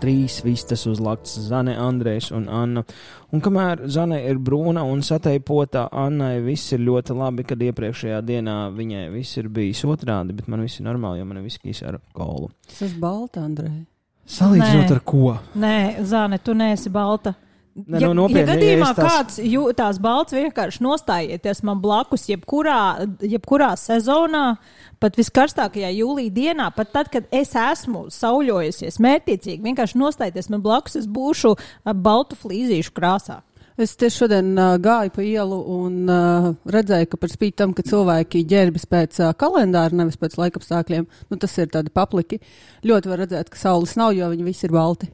trīs vistas uzlakts Zane, Andrejs un Anna. Un kamēr Zane ir brūna un sateipota, Annai viss ir ļoti labi, kad iepriekšējā dienā viņai viss ir bijis otrādi, bet man viss ir normāli, jo man ir viskijas ar kolu. Tas ir balta, Andrej. Salīdzinot Nē. ar ko? Nē, Zāne, tu neesi balta. Ne, ja, nu, nopietni, ja gadījumā ja tās- kāds jūtās balts, vienkārši nostājieties man blakus, jebkurā, jebkurā sezonā, pat viskarstākajā jūlijā dienā, pat tad, kad es esmu sauļojusies mērķiecīgi, vienkārši nostājieties man blakus, es būšu baltu flīzīšu krāsā. Es tieši šodien uh, gāju pa ielu un uh, redzēju, ka par spīti tam, ka cilvēki ģērbjas pēc uh, kalendāra, nevis pēc laikapstākļiem, nu, tas ir tādi papliki. Ļoti var redzēt, ka saules nav, jo viņi visi ir balti.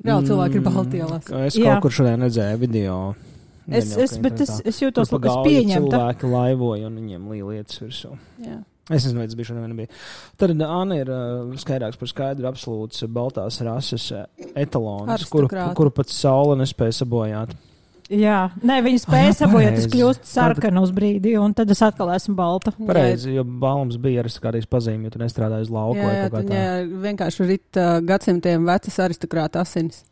Reāli cilvēki ir balti ielās. Es Jā. kaut kur šodien redzēju video. Es, es, bet es, es jūtos, pa es galvu pieņemtu. Cilvēki laivoja un viņiem līja lietas virsū. Jā. Es nezinu, vai tas bija šodien, vai nebija. Tad Anna ir uh, skaidrāks par skaidru absolūts baltās rases uh, etalons, kuru, kuru pat saule nespēja sabojāt. Jā, nē, viņi spēja jā, sabojāt, pareizi. kļūstu sarkana uz brīdi, un tad es atkal esmu balta. Pareizi, jo balms bija arī kādreiz pazīme, jo tu nestrādāji uz lauka Jā, vai jā, kaut kā viņa tā. vienkārši rit uh, gadsimtiem vecas aristokrāta asinis.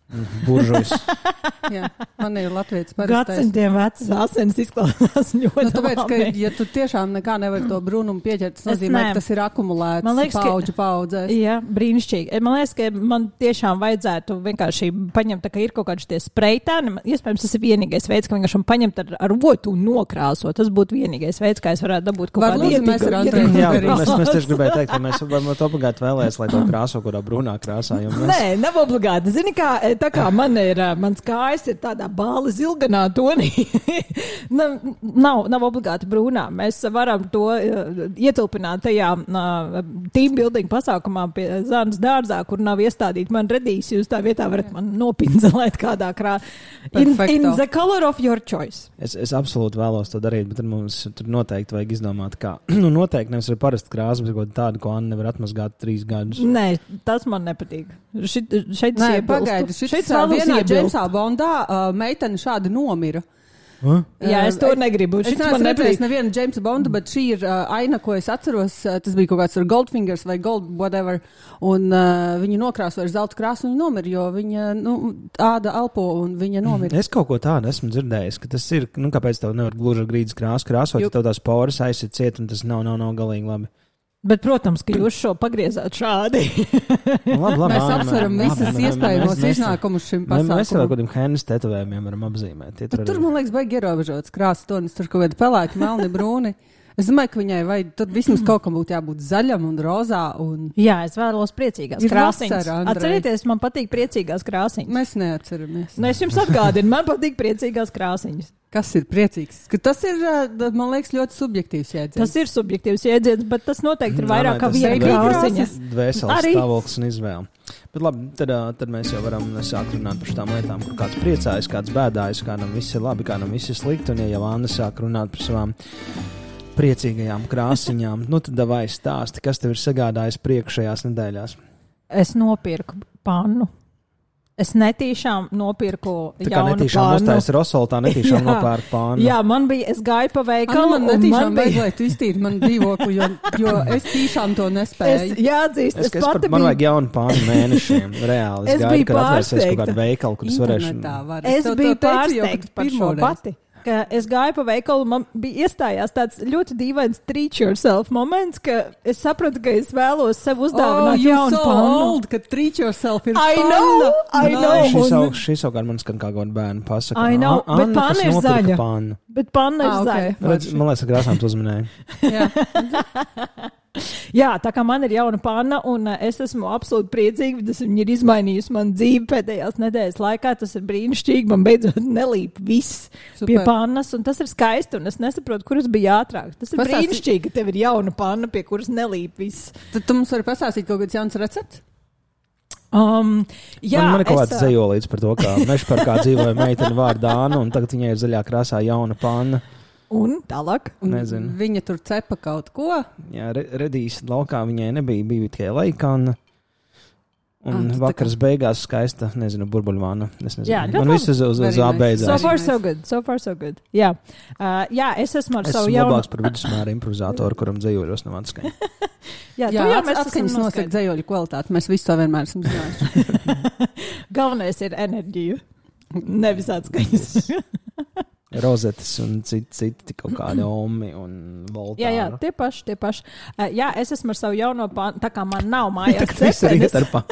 Buržujas. Jā, man ir Latvijas parastais. Gadsimtiem vecas asins izklausās ļoti Nu, tāpēc, ka, labi. ja tu tiešām nekā nevari to brūnumu pieķert, tas nozīmē, ka tas ir akumulēts Man liekas, ka- paudžu paudzēs. Jā, brīnišķīgi. Man liekas, ka man tiešām vajadzētu vienkārši paņemt, tā, ka ir kaut kāds tie spreitēni. Iespējams, tas ir vienīgais veids, kā vienkārši paņemt ar, ar otu un nokrāsot. Tas būtu vienīgais veids, kā es varētu dabūt kaut kādu lūdzu, mēs ar ietekmi. Andreju Jā, mēs, mēs tieši gribējām teikt, ka mēs varbūt obligāti vēlēs, lai to krāso kādā brūnā krāsā. jo Mēs... Nē, nav obligāti. Zini, kā, tā kā man ir, mans kājas ir tādā bāli zilganā tonī. nav, nav, nav obligāti brūnā. Mēs varam to ietilpināt tajā team building pasākumā pie Zānas dārzā, kur nav iestādīta man redīs. Jūs tā vietā varat man nopinzelēt kādā krā. In, in the color of your choice. Es, es absolūti vēlos to darīt, bet tad mums tur noteikti vajag izdomāt, kā. nu, noteikti nevis ar parastu krāsu, bet kaut tādu, ko Anna nevar atmazgāt trīs gadus. Nē, tas man nepatīk. Šit, šeit Nē, pagaidi, Šeit es vēlos vienā. Džeimsā Bondā uh, meitene šādi nomira. Huh? Jā, es to Uh, negribu. Es Šis neesmu man redzējis nevienu Džeimsa Bondu, bet šī ir uh, aina, ko es atceros. Uh, tas bija kaut kāds ar Goldfingers vai Gold, whatever. Un uh, viņa nokrāsoja ar zelta krāsu un viņa nomira, jo viņa nu, āda elpo un viņa nomira. Es kaut ko tādu esmu dzirdējis, ka tas ir, nu, kāpēc tev nevar gluži ar grīdas krāsu krāsot, Jo- ja tev tās poras aizsit ciet, un tas nav, nav, nav galīgi labi. Bet, protams, ka jūs šo pagriezāt šādi. Nu, labi, labi, Mēs apsveram visas iespējamos iznākumus šim Mēs mēs vēl pasākumam. kādiem hennes tetovējumiem varam apzīmēt. Tur tur, man liekas, baigi ierobežots krāsas tonis. Tur kaut kādi pelēki, melni, brūni. Es domāju, ka viņai vajag, tad vismaz kaut kam būtu jābūt zaļam un rozā. Un... Jā, es vēlos priecīgās Andrej. Atcerieties, man patīk priecīgās krāsiņas. Mēs neatceramies. Nu, es jums atgādinu, man patīk priecīgās krāsiņas. Kas ir priecīgs? Ka tas ir, man liekas, ļoti subjektīvs jēdziens. Tas ir subjektīvs jēdziens, bet tas noteikti ir Nē, vairāk kā viena ir krāsiņa. Dvēseles Arī. stāvoklis un izvēle. Bet labi, tad, tad mēs jau varam sākt runāt par šīm lietām, kur kāds priecājas, kāds bēdājas, kādam viss ir labi, kādam viss ir slikti. Un, ja jau Anna sāk runāt par savām priecīgajām krāsiņām, nu tad vai stāsti, kas tev ir sagādājis priekšējās nedēļās? Es nopirku pannu. Es netīšām nopirku Tā kā netīšām uzstājas Rosoltā, netīšām Jā. nopērk pānu. Jā, man bija, es gāju pa veikalu, man un netīšām man vajag, bija. lai tu iztīri man dzīvokli, jo, jo es tīšām to Es, nespēju. jāatzīst, Es, es, es pati man biju vajag jaunu pānu mēnešiem. Reāli. Es Es gaidu, biju kad atvērsies kaut pārsteigta. kāda veikala, kur es varēšu. Internetā var. Es biju pārsteigta par šo pati. Ka es gāju pa veikalu, man bija iestājās tāds ļoti dīvains treat yourself moments, ka es sapratu, ka es vēlos sev Oh, uzdāvināt you jaunu so pannu. old, ka treat yourself ir I panna. know, I Nice. know. Šis, un- savu, šis savukārt man skan kā kaut bērna pasaka. I know, A- bet Anna, panna ir zaļa. Pannu. Bet panna ir Ah, ok. zaļa. Redz, man liekas, ka krāsām tu uzminēji. Jā. Tā kā man ir jauna panna, un uh, es esmu absolūti priecīga, tas viņa ir izmainījusi man dzīvi pēdējās nedēļas laikā. Tas ir brīnišķīgi. Man beidzot nelīp viss Super. pie pannas, un tas ir skaisti. Un es nesaprotu, kuras bija ātrāk. Tas ir Pastāsti- brīnišķīgi, ka tev ir jauna panna, pie kuras nelīp viss. Tad tu mums vari pastāstīt kaut kāds jauns recepts? Um, jā, man, man ir kaut es, kāds ā, zejolīts par to, kā mežparkā dzīvoja meitene vārdā Anna, un tagad viņai ir zaļā krāsā jauna panna. Un tālāk. Nezinu. Viņa tur cepa kaut ko. Jā, re, redīs laukā viņai nebija, bija tikai laikana. Un Ah, tā vakars beigās skaista, nezinu, burbuļvāna. Es nezinu. Jā, Man viss uz, uz, uz Very A nice. beidzās. So far, so good. So far, so good. Jā, uh, jā es esmu ar Es savu jaunu. labāks par vidusmēra improvizātoru, kuram dzējoļos nav atskaņa. Jā, Jā, to jau mēs atskaņas esam nosaka dzējoļu kvalitāti. Mēs visi to vienmēr esam zinājuši. Galvenais ir enerģija. Nevis atskaņas. Rozetes un citi, citi kaut kādi omi un voltāri. jā, jā, tie paši, tie paši. Uh, jā, es esmu ar savu jauno pānu, tā kā man nav mājās Tas ir iet cepenes. ar pa.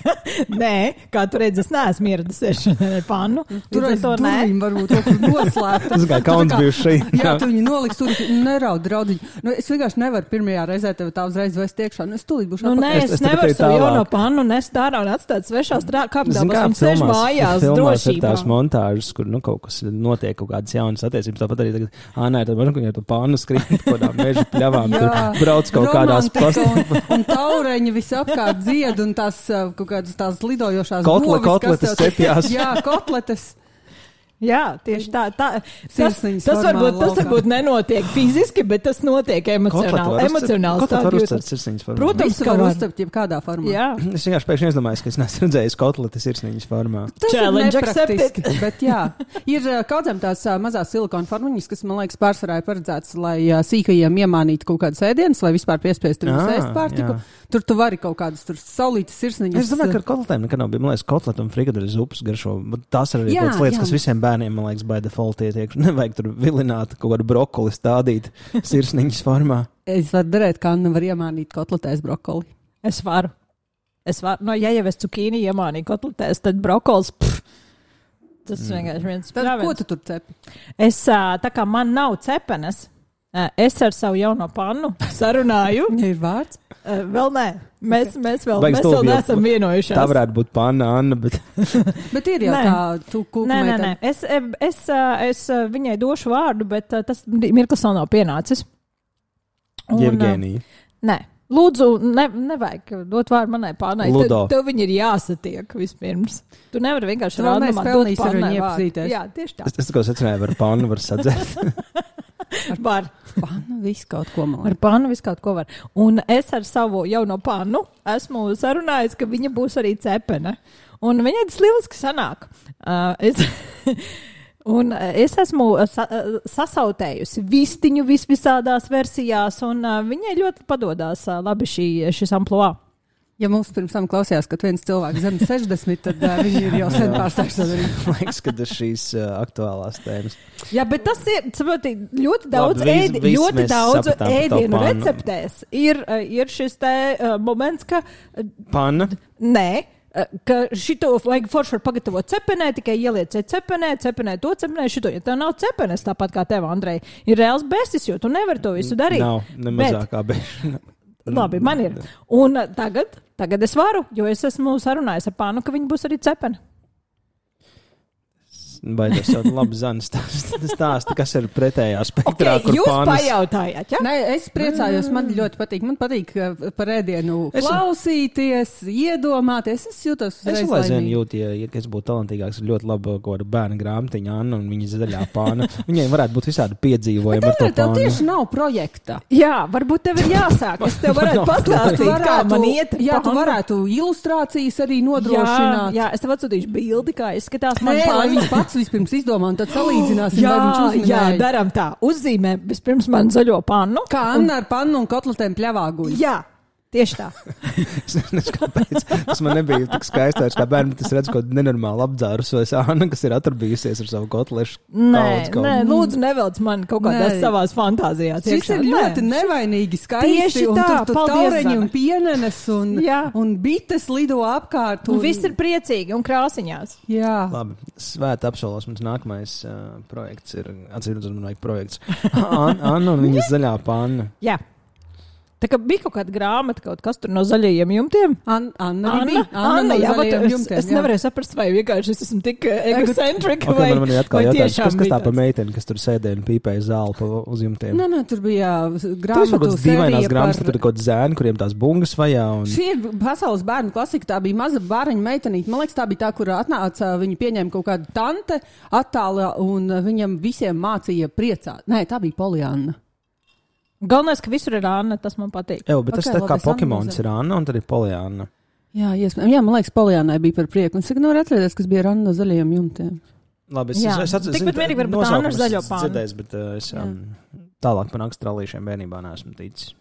Nē, kā tu redzi, es neesmu ieradusies ar pānu. Tur ar to nē. durvīm varbūt kaut kur noslēpta. Tas kā kauns bijuši šeit. Jā, tu viņu noliks tur, neraud, draudiņ. Nu, es vienkārši nevaru pirmajā reizē tev tā uzreiz vest iekšā. Nu, es tūlīt būšu Nu, nē, Es- es, nevaru savu jauno pannu nest ārā un atstāt svešās Zini, kāpnēs. kā Viņš sēž mājās filmās ir drošībā. tās montāžas, kur nu, kaut kas notiek, kaut kādas jaunas attiecības. Tāpat arī tagad Anna ir tāda, ka viņa to pānu skrien pa kaut kādām meža pļavām, tur brauc kaut kādās Romantika plas... Un, un taureņi visapkārt dzied un tās uh, kaut kādas tās lidojošās kotletes tev- cepjās. Jā, kotletes. Jā, tieši tā. tā tas, tas, varbūt, tas varbūt nenotiek fiziski, bet tas notiek emocionāli. Emocionāli. Protams, ka var uztapt jebkādā formā. Jā, Es vienkārši pēkšņi iedomājos, ka es neesmu redzējis kotletes sirsniņas formā. Tas Challenge accepted. bet jā. Ir uh, kaudzēm tās mazās silikona formiņas, kas, man liekas, pārsvarā ir paredzētas, lai sīkajiem iemānītu kaut kādas ēdienas, lai vispār piespiestu viņus ēst pārtiku. jā. Tur tu vari kaut kādas tur saulītas sirsniņas. Es domāju, ka ar kotletēm nekad nav bijis. Man liekas, kotletu un frikadeļu zupas garšo. bet Tās ir arī Jā, tādas lietas, jā. kas visiem bērniem, man liekas, by default ietiek. Nevajag tur vilināt kaut kādu brokoli stādīt sirsniņas formā. Es varu darīt, kā Anna var iemānīt kotletēs brokoli. es varu. Es varu. No, ja jau es cukīni iemānīju kotletēs, tad brokols. Pff, tas mm. vienkārši viens Tad, ko tu tur cepi? Es tā kā man nav cepenes. Es ar savu jauno pannu sarunāju. Ja ir vārds. Ā, Vēl nē, mēs, mēs vēl, Baigs mēs vēl neesam vienojušies. Tā varētu būt panna, Anna, bet Bet ir jau Nē. tā, tu kūku Nē, nē, nē. Es, es, es, es viņai došu vārdu, bet tas mirklis vēl nav pienācis. Un, Jevgenija. Nē, lūdzu, ne, nevajag dot vārdu manai pārnai. Tev, tev viņi ir jāsatiek vispirms. Tu nevari vienkārši ar pārnai viņu vārdu. iepazīties. Jā, tieši tā. Es, es tikai secināju, var pannu var sadzert. Var. Pānu visu kaut ko man. Ar pānu visu kaut ko var. Un es ar savu jauno pānu esmu sarunājis, ka viņa būs arī cepene. Un viņai tas lieliski sanāk. Uh, es, un uh, es esmu uh, sa, uh, sasautējusi vistiņu vis visādās versijās, un uh, viņai ļoti padodas uh, labi šī, šis amploā. Ja mums pirms tam klausījās, ka viens cilvēks zem 60, tad uh, viņi ir jau sen darīt. Man liekas, ka tas šīs uh, aktuālās tēmas. Jā, bet tas ir saproti, ļoti daudz, Labi, ēdi, vis ļoti daudz ēdienu receptēs. Ir, ir šis te uh, moments, ka Panna. Nē. Ka šito vajag forši pagatavot cepenē, tikai ielieciet cepenē, cepenē to cepenē, šito. Ja tev nav cepenes, tāpat kā tev, Andrej, ir reāls besis, jo tu nevari to visu darīt. Nav ne Bet- mazākā bēšana. Labi, man ir. Un tagad, tagad es varu, jo es esmu sarunājis ar pānu, ka viņi būs arī cepeni. Vai tas jau labi zina stāstu, kas ir pretējā spektrā, Okay, jūs pānas. pajautājāt, ja? Nē, es priecājos, man ļoti patīk. Man patīk par ēdienu Es- klausīties, iedomāties. Es jūtos Es uzreiz aizvien laimīgi. jūtu, ja, ja es būtu talantīgāks, ir ļoti laba kaut kāda bērna grāmatiņa, Anna un viņa zaļā pāna. Viņai varētu būt visādi piedzīvojumi ar to Tev, tieši nav projekta. Jā, varbūt tev ir jāsāk. Es tev varētu pastāstīt, kā man iet. jā, tu varētu ilustrācijas arī Jā, nodrošināt. jā, es tev atsūtīšu bildi, kā izskatās Nē, man lai pats vispirms izdomā, un tad salīdzināsim, Jā, vai viņš jā, uzminēja. darām tā. Uzzīmē vispirms man zaļo pannu. Kā Anna ar pannu un kotletēm pļavā guļ. Jā, tieši tā. Es nezinu, kāpēc. Tas man nebija tik skaisti. vairs Kā bērns, bet es redzu, ka nenormāli apdzērusies Anna, kas ir atrabījusies ar savu kotlešu. Nē, kaut- nē, lūdzu, nevelc man kaut kādās Nē. savās fantāzijās. Iekšā. ir Nē. ļoti nevainīgi skaisti. Tieši un tā, tur tur paldies, taureņi un pienenes un, Jā. un bites lido apkārt. Un viss ir priecīgi un krāsiņās. Jā. Labi, svēta apsolos. Mums nākamais uh, projekts ir, atcīmredzot, man vajag projekts. An- Anna un viņas zaļā panna. Jā. Tā kā bija kaut kāda grāmata, kaut kas tur no zaļajiem jumtiem. An, Anna, Anna, bija. Anna, jā, bet zaļajiem es, jumtiem, es jā. nevarēju saprast, vai vienkārši es esmu tik eh, egocentrika, Okay, vai, man, man vai jautājums, kas, kas bija tā pa meiteni, kas tur sēdēja un pīpēja zāli pa, uz jumtiem? Nē, nē, tur bija Tur kaut grāmatu kādas dīvainas sērija grāmatas, par- tur ir kaut kādi zēni, kuriem tās bungas vajā. Un... Šī ir pasaules bērnu klasika. Tā bija maza bērniņa meitenīte. Man liekas, tā bija tā, kur atnāca. Viņa pieņēma kaut kādu tante attālā un viņam visiem mācīja priecāt. Nē, tā bija Polianna. Galvenais, ka visur ir Anna, tas man patīk. Jā, bet tas Ok, tā kā Pokemons ir Anna un tad ir Poliāna. Jā, iespējams. Jā, man liekas, Polijānai bija par prieku. Un cik nevar atcerēties, kas bija Randa no zaļajiem jumtiem. Labi, es, Jā, es, atceros, mierīgi var būt nosaukumu Anna zaļo dzirdējis, bet uh, es um, tālāk par nakstrālīšiem bērnībā neesmu ticis.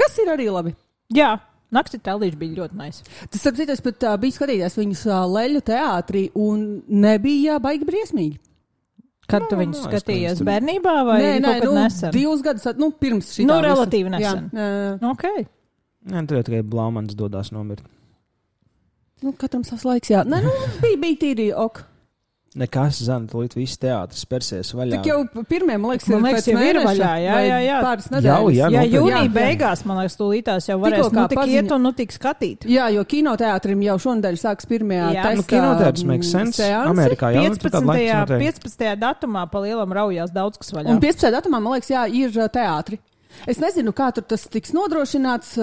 Kas ir arī labi? Jā, nakti tēlīši bija ļoti nice. Tas, ap citu, es pat uh, biju skatījies viņus uh, leļu teātrī un nebija baigi briesmīgi. Kad Nu, tu nu, es skatījies nezinu. bērnībā vai nē, nē, nu, nesen? divus gadus, nu, pirms šī. Nu, relatīvi nesen. Jā, jā. Ok. Nē, tur jau tikai Blāmans dodas nomirt. Nu, katram savs laiks, jā. Nē, nu, bija, bija tīri ok. Nekas, zina, līdz viss teātris persies vaļā. Tik jau pirmie, man liekas, Man liekas, jau ir vaļā, jā, jā, jā. Pāris Jau, nedēļas. jā, Jā, noteikti. jūnija Jā. beigās, man liekas, tūlītās jau varēs Tikko nu, tik paziņo- iet un nu tik skatīt. Jā, jo kinoteātrim jau šonadēļ sāks pirmajā Jā. testa, Nu, kinoteātris makes sense. seansi. Amerikā jau nu, tur tāda 15. laiks notiek. 15. datumā pa lielam raujās daudz kas vaļā. Un 15. datumā, man liekas, jā, ir uh, teātri. Es nezinu, kā tur tas tiks nodrošināts.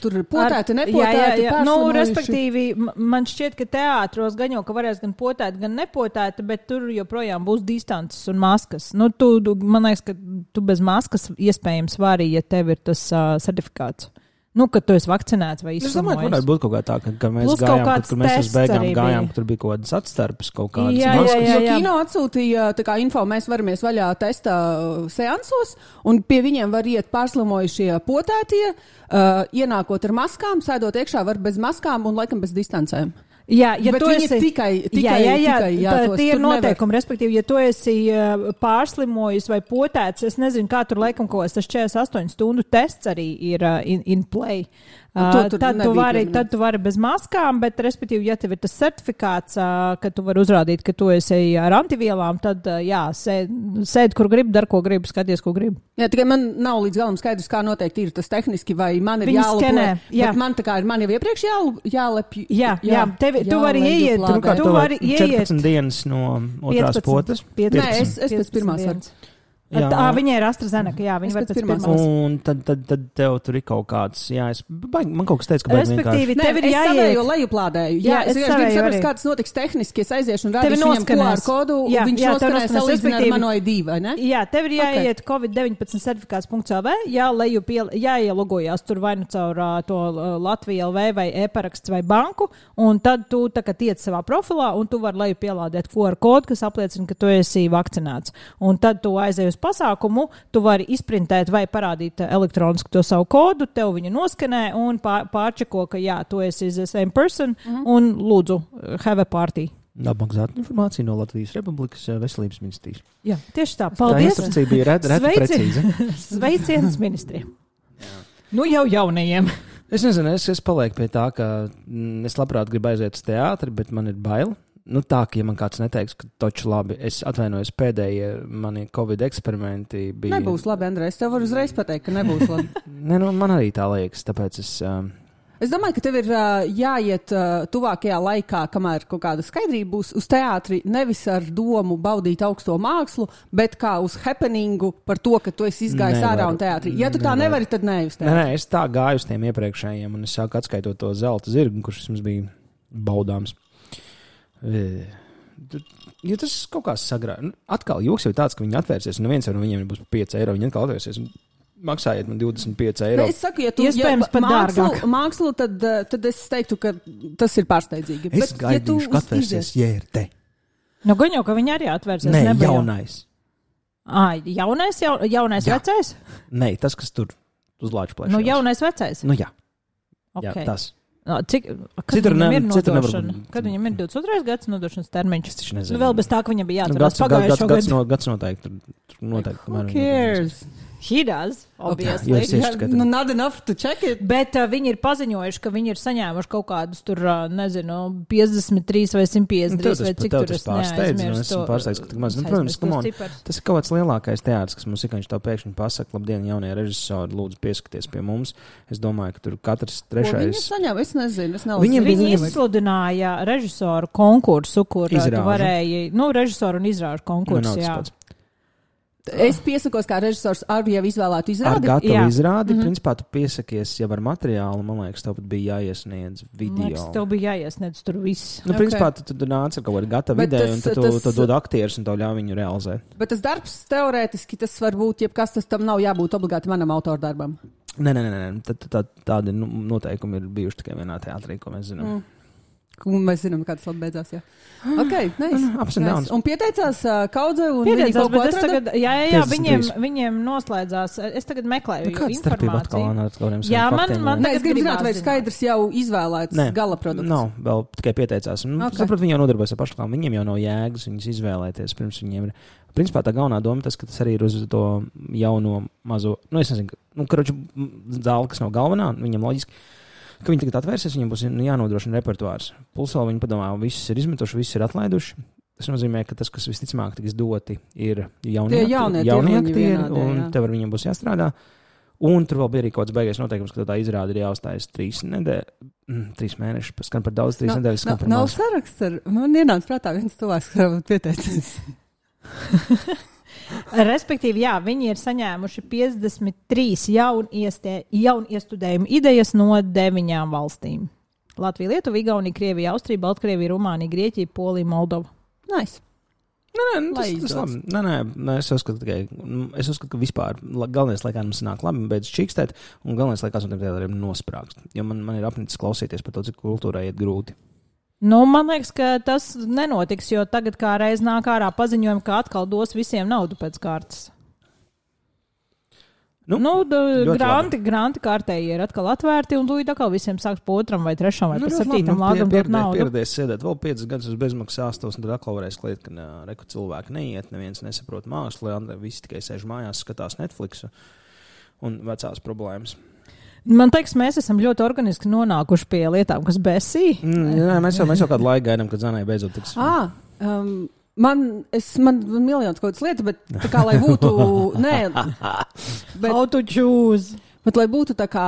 Tur ir potēti, nepotēti. Jā, jā, jā. Nu, respektīvi, man šķiet, ka teātros gan jau, ka varēs gan potēt, gan nepotēt, bet tur joprojām būs distances un maskas. Nu, tu, tu, man liekas, ka tu bez maskas iespējams vari, ja tev ir tas uh, certifikāts. Nu, ka tu esi vakcinēts vai Es domāju, ka varētu būt kaut kā tā, ka, ka mēs Plus kaut gājām, kad, kur mēs uz beigām gājām, tur bija kaut kādas atstarpes, kaut kādas Jā, maskas. jā, jā. Jo kino atsūtīja tā kā info, mēs varamies vaļā testa uh, seansos, un pie viņiem var iet pārslimojušie potētie, uh, ienākot ar maskām, sēdot iekšā, var bez maskām un laikam bez distancēm. Jā, ja Bet tu esi tikai- tikai- jā, jā, jā, tikai, jā, tā, tie ir tur nevar. noteikumi. Respektīvi, ja tu esi pārslimojis vai potēts, es nezinu, kā tur laikam kaut kas tas 48 stundu tests arī ir in, in play. Uh, To tur tad, tu vari, tad tu vari bez maskām, bet, respektīvi, ja tev ir tas certifikāts, uh, ka tu vari uzrādīt, ka tu esi ar antivielām, tad, uh, jā, sēd, sēd kur gribi, dar ko gribi, skaties, ko gribi. Jā, tikai man nav līdz galam skaidrs, kā noteikti ir tas tehniski, vai man ir skenē, jā. Bet man tā kā ir, man jau iepriekš jāl- jālepj. Jā, jā, tevi- tu vari ieiet. Pirmkārt, tu vari ieiet 14 dienas no otrās 15. potes. 15. Nē, es- es pēc pirmās varu. Dienas. Tā, viņai ir AstraZeneca, jā, Es viņa pirmās. pirmās. Un tad, tad, tad tev tur ir kaut kāds, jā, es, baigi, man kaut kas teica, ka. Respektīvi, tev ir es jāiet. lejuplādēju. Jā, Jā, es es gribu saprast, arī. kā tas notiks tehniski. Es aiziešu un rādīšu viņam. QR kodu, un Jā, viņš jā, noskanēs respektīvi- mano ID, vai ne? Jā, tev ir jāiet okay. Covid-19 certifikāts.cl, jāleju pie, jāielogojās tur vai nu caur ā, to Latviju LV vai e-paraksts vai banku, un tad tu tā kā tiec savā profilā, un tu vari leju pielādēt QR kodu, kas apliecina, ka tu esi vakcinēts. Un tad tu aizej uz pasākumu, tu vari izprintēt vai parādīt elektroniski to savu kodu, tev viņa noskanē un pār, pārčeko, ka jā, tu esi the same person, mm -hmm. un lūdzu, have a party. Apmaksāt informāciju no Latvijas Republikas eh, veselības ministrijas. Jā, tieši tā. Tā Paldies! instrukcija bija reta, reta Sveici! precīza. Sveiciens ministriem! Nu jau jaunajiem. Es nezinu, es, es palieku pie tā, ka mm, es labprāt gribu aiziet uz teātri, bet man ir bail. Nu, tā, ka, ja man kāds neteiks, ka toču labi, es atvainojos, pēdējie mani Covid eksperimenti bija. Nebūs labi, Andrej. Es tev varu uzreiz pateikt, ka nebūs labi. Ne, nu, man arī tā liekas, tāpēc es. Um, Es domāju, ka tev ir uh, jāiet uh, tuvākajā laikā, kamēr kaut kāda skaidrība būs uz teātri, nevis ar domu baudīt augsto mākslu, bet kā uz happeningu par to, ka tu esi izgājis Nevaru. ārā un teātrī. Ja tu tā Nevaru. nevari, tad ne uz Nē, teātri. nē, es tā gāju uz tiem iepriekšējiem, un es sāku atskaitot to zelta zirgu, kurš mums bija baudāms. E, Ja tas kaut kā sagrāja, nu, atkal joks jau tāds, ka viņi atvērsies, un neviens no viņiem būs 5 eiro. Viņi atkal atvērsies un maksājiet man 25 eiro. Ne, es saku, ja tu Iespējams, ja pat mākslu, dārgāk. mākslu tad, uh, tad es teiktu, ka tas ir pārsteidzīgi. Es Bet, ja tu gaidīšu, ka uz- atvērsies JRT. Nu, gan jau, ka viņi arī atvērsies. Nē, nebija jau. jaunais. Ā, jaunais, jau, jaunais Jā. vecais? Nē, tas, kas tur uz lāča plakāta. Nu, jaunais vecais. Nu, jā, Okay. jā, tas. No, cik, Citur ne- ir citur nevar. Kad viņam ir 22. gads nodošanas termiņš? Es taču Nu, nezinu. vēl bez tā, ka viņam bija Nu, jāatcerās gads, gads, pagājušo gads, gadu. no, gads noteikti. Tur, noteikti Who tomēr- cares? He does, obviously. Jo es tieši Jā, skatījos. nu, not enough to check it. Bet uh, viņi ir paziņojuši, ka viņi ir saņēmuši kaut kādus tur, uh, nezinu, 53 vai 153 Nu, vai cik tev tur tas es pārsteidz, nu, neaizmirstu esmu pārsteigts, ka tik maz. Nu, es protams, on. ciparus. Tas ir kaut kāds lielākais teātris, kas mums ir. Viņš to pēkšņi pasaka, labdien, jaunie režisori, lūdzu, pieskaties pie mums. Es domāju, ka tur katrs Ko Viņi trešais. saņem, es nezinu. Es Viņiem nelasu. bija- Viņi viņiem- izsludināja režisoru konkursu, kur uh, tu Izrāžu. varēji, nu, režisoru un izrāžu Nu, konkursu. nav pats. Es piesakos kā režisors ar jau izvēlētu Ar izrādi. gatavu Jā. izrādi, Mhm. principā, tu piesakies jau ar materiālu. Man liekas, tev bija jāiesniedz video. liekas, tev bija jāiesniedz tur viss. Nu, Ok. principā, tu, tu, tu nāc ar kaut kādu gatavu Bet ideju, tas- un tad tu, tas- tu dod aktierus un tev ļauj viņu realizēt. Bet tas darbs teorētiski tas var būt, jebkas tas tam nav jābūt obligāti manam autordarbam. Nē, nē, nē, nē. Tā, tā, tādi nu, noteikumi ir bijuši tikai vienā teātrī, ko mēs zinām. Mm. Un mēs zinām, kā tas beidzās. Jā, okay, nice, nice. downs. Un pieteicās uh, kaudzei, un viņi Pieteicās, kaut ko bet es atrada. tagad, jā, jā, jā 53. viņiem, viņiem noslēdzās. Es tagad meklēju Nu, kāda starpība atkal informāciju. ar kādiem Jā, man- man- Nē, es gribu Tagad zināt, vai skaidrs jau izvēlēts Nē, gala produkts. Nav, vēl tikai pieteicās. Nu, Ok. okay. Sapratu, viņi jau nodarbojas ar pašreklāmu. Viņiem jau nav jēgas viņus izvēlēties. Pirms viņiem ir. Principā tā galvenā doma tas, ka tas arī ir uz to jauno mazo, nu, es nezinu, nu, karoči, m, zāle, kas nav galvenā, viņam loģiski, ka viņi tagad atvērsies, viņiem būs nu, jānodrošina repertuārs. Vēl viņi padomā, visus ir izmetuši, visus ir atlaiduši. Tas nozīmē, ka tas, kas visticamāk tiks doti, ir jaunie jaunie jaunie aktieri, un jā. tev ar viņiem būs jāstrādā. Un tur vēl bija arī kaut kāds beigais noteikums, ka tā izrāda ir jāuzstājas trīs nedēļas, mm, trīs mēnešus. Skan par daudz, trīs Nav- nedēļas. Skan nav- saraksts ar, man ienāca prātā viens cilvēks, varbūt pieteicis. Respektīvi, jā, viņi ir saņēmuši 53 jaunu, iestudējumu idejas no deviņām valstīm. Latvija, Lietuva, Igaunija, Krievija, Austrija, Baltkrievija, Rumānija, Grieķija, Polija, Moldova. Nice. Nē, nē, nu, tas, tas labi. Nē, nē, nē, es uzskatu, tikai, nu, es uzskatu, ka vispār galvenais, lai kā mums nāk labi, beidz čīkstēt, un galvenais, lai no tiem teātriem nosprāgst. Jo man, man ir apnicis klausīties par to, cik kultūrai iet grūti. Nu, man liekas, ka tas nenotiks, jo tagad kā reiz nāk ārā paziņojumi, ka atkal dos visiem naudu pēc kārtas. Nu, Nu, nu ļoti granti, granti kārtēji ir atkal atvērti, un tūlīt atkal visiem sāks po otram vai trešam vai Nu, labi, septītam nu, lādam pie- dot naudu. Pieredzējis sēdēt vēl 5 gadus uz bezmaksas āstos, un tad atkal varēs kliegt, ka nē, reku cilvēki neiet, neviens nesaprot mākslu, visi tikai sēž mājās, skatās Netflix un vecās problēmas. Man liekas, mēs esam ļoti organiski nonākuši pie lietām, kas besī. Mm, jā, mēs, jau, mēs jau kādu laiku gaidām, kad Zanai beidzot tiks. Ah, um, man, es, man, man miljonus kaut kādas lietas, bet tā kā lai būtu, nē, bet, How to choose? bet lai būtu tā kā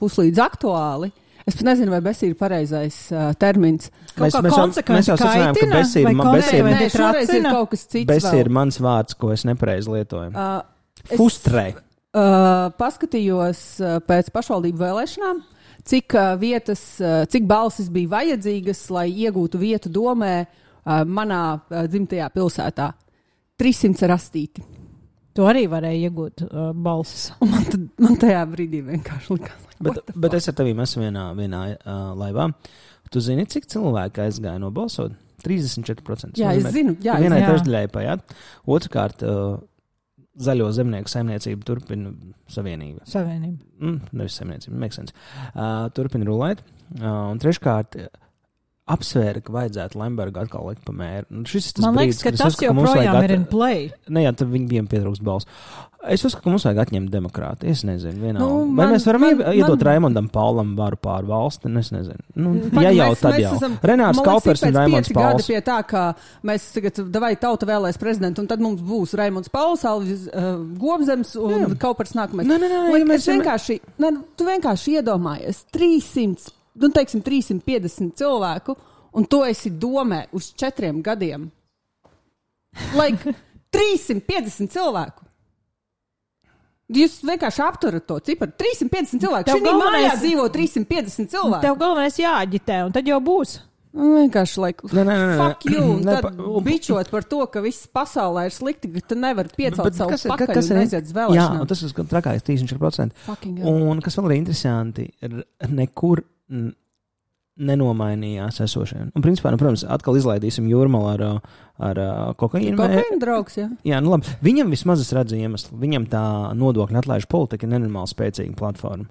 puslīdz aktuāli. Es pat nezinu, vai besī ir pareizais uh, termins. Kaut kā mēs, jau, mēs jau secinājām, ka kaitina Besī ir, vai ma- Besī ir, konsekventi? Nē, šoreiz ir kaut kas cits. Besī vēl. ir mans vārds, ko es nepareizi lietoju. Uh, es- Fustrē. Uh, paskatījos pēc pašvaldību vēlēšanām, cik vietas, cik balsis bija vajadzīgas, lai iegūtu vietu domē manā dzimtajā pilsētā. 300 rastīti. Tu arī varēji iegūt uh, balsis. Un man, tad, man tajā brīdī vienkārši likās, Bet, what the bet es ar tevi esmu vienā, vienā uh, laivā. Tu zini, cik cilvēki aizgāja nobalsot? 34%. Jā, es zinu, jā, vienai trešdaļai paiet. Otrkārt, uh, zaļo zemnieku saimniecību turpina savienība. Savienība. Mm, nevis saimniecība, meksens. Uh, turpina rulēt. Uh, un treškārt, uh, apsvēra, ka vajadzētu Lembergu atkal likt pa mēru. Un šis ir tas Man brīdis, liekas, ka tas uzskatu, ka joprojām ir at- in play. Ne, jā, tad viņiem pietrūkst balss. Es uzskatu, ka mums vajag atņemt demokrātiju. Es nezinu, vienā. Nu, Nu, Vai man- mēs varam man- man, iedot man- Raimondam Paulam varu pār valsti? Nu, Es nezinu. Nu, Pagaid, ja jau mēs- tad mēs jau. esam- Renārs Man Kaupers ir un Raimonds Pauls. Pie tā, ka mēs tagad, vai tauta vēlēs prezidentu, un tad mums būs Raimonds Pauls, Alvis uh, Gobzems un Jā. Kaupers nākamais. Nē, nē, nē, mēs vienkārši, ne, tu vienkārši iedomājies 300, nu, teiksim, 350 cilvēku, un tu esi domē uz četriem gadiem. Like, 350 cilvēku. Jūs vienkārši apturat to ciparu. 350 cilvēku. Šī mājā galvenais- dzīvo 350 cilvēku. Tev galvenais jāaģitē, un tad jau būs. Nu, Vienkārši, like, Nē, nē, nē, fuck you, un Nē, tad pa- bičot par to, ka viss pasaulē ir slikti, ka tu nevari piecelt savu kas pakaļ kas ir- un aiziet uz Jā, vēlēšanām. un tas ir trakākais 34%. Fucking. Un kas vēl ir interesanti, ir nekur nenomainījās esošie. Un, principā, nu, protams, atkal izlaidīsim jūrmālu ar, ar uh, kokaīnu. Kokaīna draugs, jā. Jā, nu labi. Viņam vismaz es redzu iemeslu. Viņam tā nodokļu atlaižu politika ir nenormāli spēcīga platforma.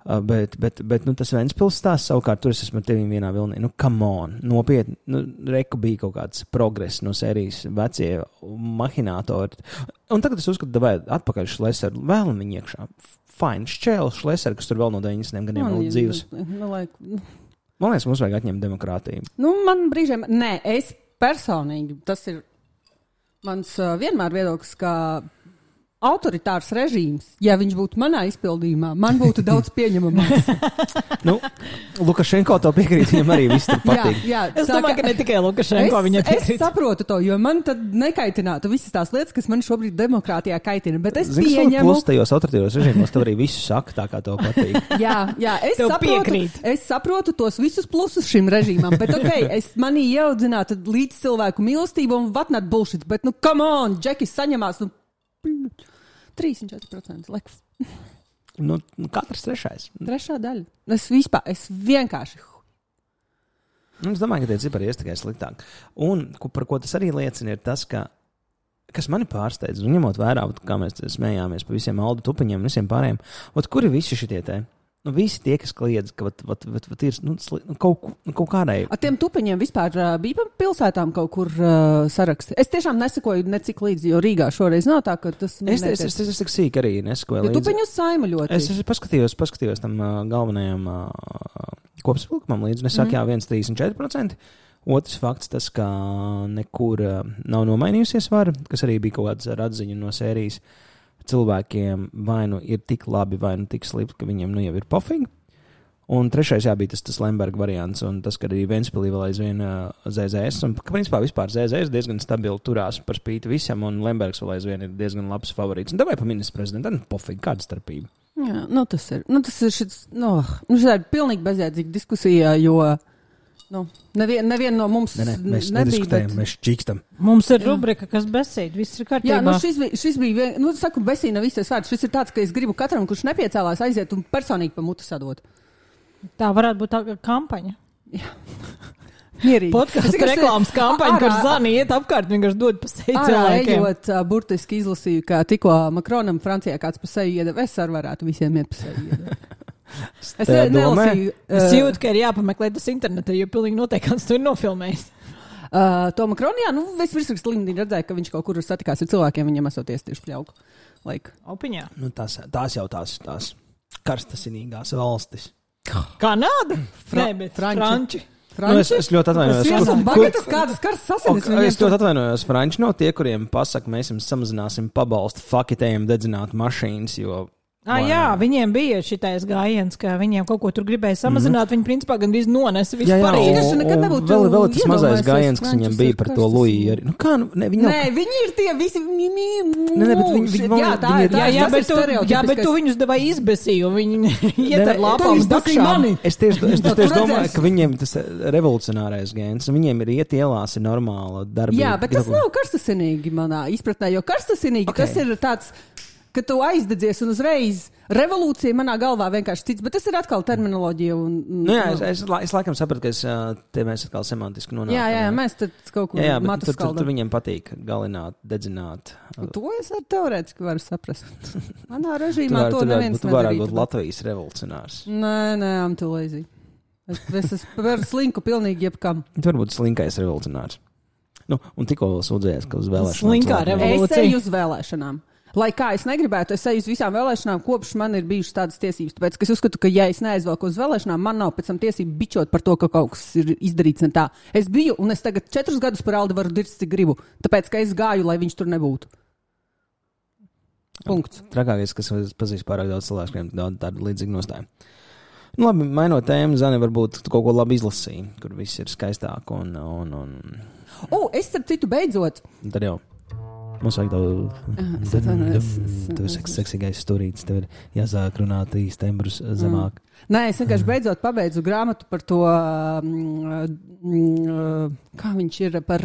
Uh, bet, bet, bet nu, tas Vēnspils stāsts savukārt, tur es esmu tevi vienā vilnī. Nu, come on, nopietni. Nu, Reku bija kaut kāds progress no sērijas vecie mahinātori. Un tagad es uzskatu, ka atpakaļ šlesaru, vēlam viņu iekšā. Fine, šķēlis šlesaru, kas tur vēl no 90 gadiem vēl dzīves. Nu, like, Man liekas, mums vajag atņemt demokrātiju. nu, man brīžiem, nē, es personīgi, tas ir mans uh, vienmēr viedoklis, ka autoritārs režīms, ja viņš būtu manā izpildījumā, man būtu daudz pieņemamāks. Nu, Lukašenko to piekrīt, viņam arī viss tur jā, patīk. jā, Es tā domāju, ka ne tikai Lukašenko Es, viņam es piekrīt. saprotu to, jo man tad nekaitinātu visas tās lietas, kas man šobrīd demokrātijā kaitina. Bet es vēl pieņemu, plus tajos autoritīvos režīmos, tev arī viss saka tā, kā tev patīk. jā, jā, es, Tev saprotu, piekrīt. es saprotu tos visus plusus šim režīmam. Bet, ok, es manī ieaudzinātu līdz cilvēku mīlestību un vatnāt bullshit. Bet, nu, come on, Džekis saņemās. Nu, 34%. Like, Nu, nu, katrs trešais. Trešā daļa. Es vispār, es vienkārši. Nu, es domāju, ka tie cipari ies tikai sliktāk. Un ko, par ko tas arī liecina, ir tas, ka, kas mani pārsteidz, un ņemot vērā, kā mēs smējāmies par visiem aldu tupiņiem un visiem pārējiem, ot, kur ir visi šie te? Nu, visi tie, kas kliedz, ka vat, vat, vat, vat ir nu, sli, nu, kaut, nu, kaut kādai. Ar tiem tupiņiem vispār uh, bija pilsētām kaut kur uh, saraksti. Es tiešām nesakoju necik līdzi, jo Rīgā šoreiz nav tā, ka tas Es, es, es, es, es tik sīk arī nesakoju. Jo līdzi. tupiņu saimu ļoti. Es, es paskatījos, paskatījos tam uh, galvenajam uh, kopsavilkumam līdzi. un Es saku, mm. jā, 1,34%. Otrs fakts, tas, ka nekur uh, nav nomainījusies vara, kas arī bija kaut kāds ar atziņu no sērijas. Cilvēkiem vai nu ir tik labi, vai nu tik slikti, ka viņiem nu jau ir pofīgi. Un trešais, jā, bija tas, tas Lemberga variants, un tas, ka arī Vēnspīlī vēl aizvien uh, ZZS, un ka principā vispār ZZS diezgan stabili turās par spīti visam, un Lembergs vēl aizvien ir diezgan labs favorīts. Un davai pa ministru prezidentu, nu, pofīgi, kāda starpība. Jā, nu tas ir. Nu, tas ir šis, nu, nu, šī ir pilnīgi bezjēdzīga diskusija, jo nu, nevien, nevien no mums Ne, ne, mēs nebija. bet- mēs čīkstam. Mums ir rubrika, kas besīd, viss ir kārtībā. Jā, nu šis bija, šis bija vien, nu, saku, besīna visas vārds. Šis ir tāds, ka es gribu katram, kurš nepiecēlās, aiziet un personīgi pa mutu sadot. Tā varētu būt tā kā kampaņa. Mierīgi. Podkāstu reklāmas kampaņa, Ārā- kur zani iet apkārt, vienkārši dod pa seju cilvēkiem. ejot, burtiski izlasīju, ka tikko Makronam Francijā kāds pa seju iedeva. Es arī varētu visiem iet pa seju iedot. Es Tajā ne- domē? nelasīju. Es jūtu, ka ir jāpameklē tas internetā, jo pilnīgi noteikti kāds to ir nofilmējis. Uh, to Makronu, jā, nu, es virsrakstu līmenī redzēju, ka viņš kaut kur satikās ar cilvēkiem, viņam esot tieši pļauku. Like. Opiņā. Nu, tās, tās jau tās, tās karstasinīgās valstis. Kanāda? Fra- Nē, bet Franči. Franči. Nu, es, es ļoti atvainojos. Kur- ir bagatas, kādas kur- sasinis Ok. Es ļoti atvainojos. Franči nav tie, kuriem pasaka, mēs jums samazināsim pabalstu, fakitējiem dedzināt mašīnas, jo. Ah, vai jā, viņiem bija šitais gājiens, ka viņiem kaut ko tur gribēja samazināt. Mm -hmm. Viņi principā gandrīz nonesa visu. Parīzi. un, nekad nebūtu vēl, vēl tas mazais gājiens, kas ir bija par to. Luiju. Arī. Nu, kā, nu, ne, viņi nav. Nē, viņi ir tie visi. Nē, nē, bet viņi- viņi- jā, tā viņi ir. Jā, jā, tas bet tu, jā, bet tu viņus devai izbesīju, un viņi iet ar lapām dakšām. mani. Es tieši, es, es, Tu tieši domāju, ka viņiem tas ir revolucionārais gēns, un viņiem ir iet ielās, ir normāla darbība. Jā, bet tas nav karstasinīgi manā izpratnē, jo karstasinīgi tas ir tāds. Ka tu aizdedzies un uzreiz revolūcija manā galvā vienkārši cits, bet tas ir atkal terminoloģija. Un, Nu, jā, es, es, la- es laikam sapratu, ka es, te mēs atkal semantiski nonākam. jā, jā, jā, mēs tad kaut ko bet matus tur, tur, tur viņiem patīk galināt, dedzināt. To es arī teorētiski varu saprast. Manā režīmā vari- to tu vari- neviens tu varētu būt Latvijas revolucionārs. Nē, nē, I'm too lazy. Es, es esmu par slinku pilnīgi jebkam. Tu vari būt slinkais revolucionārs. Nu, un tikko vēl sūdzējies, ka uz vēlēšanām. Slinkā revolūcija. Es eju uz vēlēšanām. Lai kā es negribētu, es eju uz visām vēlēšanām, kopš man ir bijušas tādas tiesības. Tāpēc ka es uzskatu, ka, ja es neaizvelku uz vēlēšanām, man nav pēc tam tiesību bičot par to, ka kaut kas ir izdarīts ne tā. Es biju, un es tagad četrus gadus par Aldi varu dirzt, cik gribu. Tāpēc, ka es gāju, lai viņš tur nebūtu. Punkts. Trakākais, kas es pazīstu pārāk daudz cilvēku, kuriem daudz tādu līdzīgu nostāju. Nu, labi, mainot tēmu, Zani, varbūt kaut ko labi izlasīji, kur viss ir skaistāk un, un, un, O, es starp citu beidzot. tad jau. Mums vajag seks, seksīgais stūrītis, tev ir jāsāk runāt īsti tembrus zemāk. Nē, es vienkārši beidzot pabeidzu grāmatu par to, mm, mm, kā viņš ir, par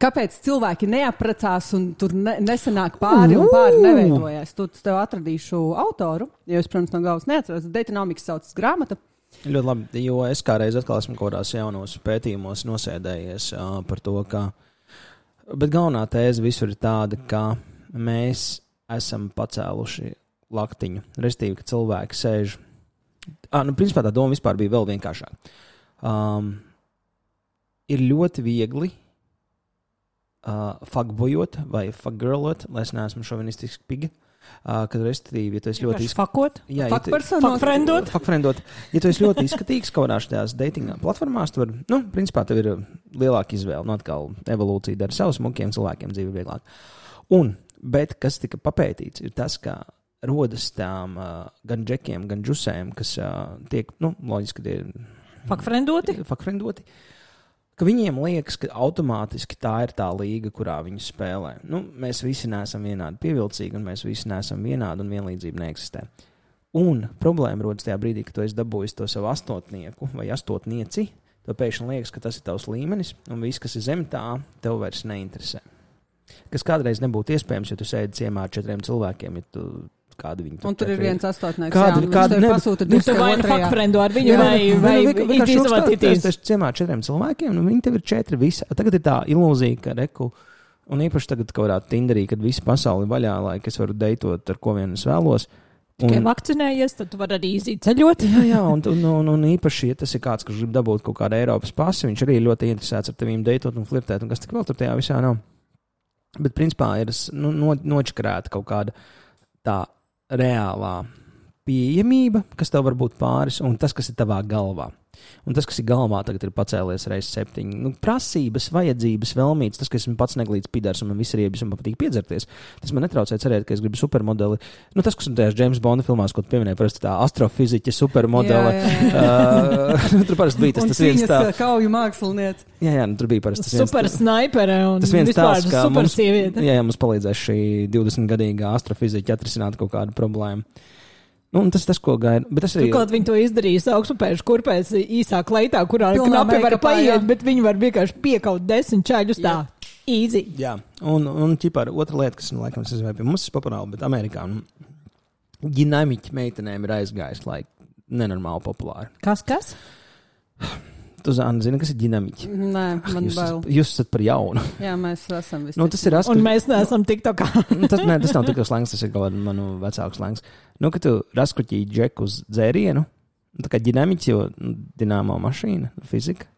kāpēc cilvēki neaprecās un tur ne, nesenāk pāri un pāri neveidojas. Tu tev atradīšu autoru, jo es, protams, no galvas neatceros. Deitānomikas saucas grāmata. Ļoti labi, jo es kādreiz atkal esmu kaut kādās jaunos pētījumos nosēdējies uh, par to, ka. Bet galvenā tēze visur ir tāda, ka mēs esam pacēluši laktiņu. Restīvi, ka cilvēki sēž. Ah, nu, principā tā doma vispār bija vēl vienkāršāka. Um, ir ļoti viegli uh, fuckboyot vai fuckgirlot, lai es neesmu šovinistisks piga. Uh, kad, restīvi, ja tu esi ļoti. Jā, ja Fakt tu- personu. Fakfriendot. Fakfriendot. Ja tu esi ļoti izskatīgs kaut kādās tajās datinga platformās, tad, nu, principā, tev ir uh, lielāka izvēle. Nu, atkal evolūcija dara savus smukiem cilvēkiem dzīvi vieglāk. Un, bet kas tika papētīts, ir tas, ka rodas tām uh, gan džekiem, gan džusēm, kas uh, tiek, nu, loģiski, ka tie ir Fakfriendoti. fakfriendoti. Ka viņiem liekas, ka automātiski tā ir tā līga, kurā viņi spēlē. Nu, mēs visi neesam vienādi pievilcīgi, un mēs visi neesam vienādi, un vienlīdzība neeksistē. Un problēma rodas tajā brīdī, kad tu esi dabūjis to savu astotnieku vai astotnieci. Tev pēkšņi liekas, ka tas ir tavs līmenis, un viss, kas ir zem tā, tev vairs neinteresē. Kas kādreiz nebūtu iespējams, ja tu sēdi ciemā ar četriem cilvēkiem, ja tu kādi viņi Un tur ir četri viens astotnieks. Kāda- jā, viņš kāda- ne, pasūta Nu, tu vai nu otrajā. fakfrendu ar viņu, Jā, vai, nu, vai nu, vienkārši it uzstāst, izvadīties. Es esmu ciemā četriem cilvēkiem, un viņi tev ir četri visi. Tagad ir tā ilūzija, ka reku, un īpaši tagad, kad varētu Tinderī, kad visa pasaule ir vaļā, lai es varu deitot ar ko vien es vēlos. Tikai Un, vakcinējies, tad tu vari arī iziet ceļot. jā, jā, un, un, un, un īpaši, ja tas ir kāds, kurš grib dabūt kaut kādu Eiropas pasi, viņš arī ir ļoti interesēts ar tevīm deitot un flirtēt, un kas tik vēl tur tajā visā nav. Bet, principā, ir nu, no, nočakrēta kaut kāda tā reālā pieejamība, kas tev var būt pāris, un tas, kas ir tavā galvā. Un tas, kas ir galvā, tagad ir pacēlies reizes septiņi. Nu, prasības, vajadzības, vēlmītes, tas, ka esmu pats neglīts pidars un man viss ir iebis un man patīk piedzerties. Tas man netraucē cerēt, ka es gribu supermodeli. Nu, tas, kas ir tajās James Bonda filmās, ko tu pieminēji, parasti tā astrofiziķa supermodele. Jā, jā, jā. Uh, tur parasti bija tas, tas viens tā. ā, kauju mākslinieks. Jā, jā, nu, tur bija parasti tas viens. Super snaipere un Tas viens kā super mums, sieviete. jā, jā, mums palīdzēs šī 20-gadīgā astrofiziķa atrisināt kaut kādu problēmu. Nu, un tas, tas, ko gaida. Bet tas arī Turklāt viņi to izdarīs augstupēšu kurpēs īsā kleitā, kurā knapi var meikapā, jā. paiet, bet viņi var vienkārši piekaut desmit čaļus tā. Easy. Jā, un, un ķipā, otra lieta, kas es nezinu, vai pie mums ir populāra, bet Amerikā nu, ģinamiķi meitenēm ir aizgājis, lai nenormāli populāri. Kas, kas? Tu zini, zini kas ir ģinamiķi? Nē, man Jūs, bail. esat- jūs esat par jaunu. Jā, mēs esam visi. Nu, tas ir Un asins. mēs neesam tik tā kā. Nu, tas, nē, tas nav tikai slēgts, tas ir kaut kāds manu vecāku slēgts. Nu, kad tu raskruķīji džeku uz dzērienu, nu, tā kā ģinamiķi, jo nu, dināmo mašīna, fizika.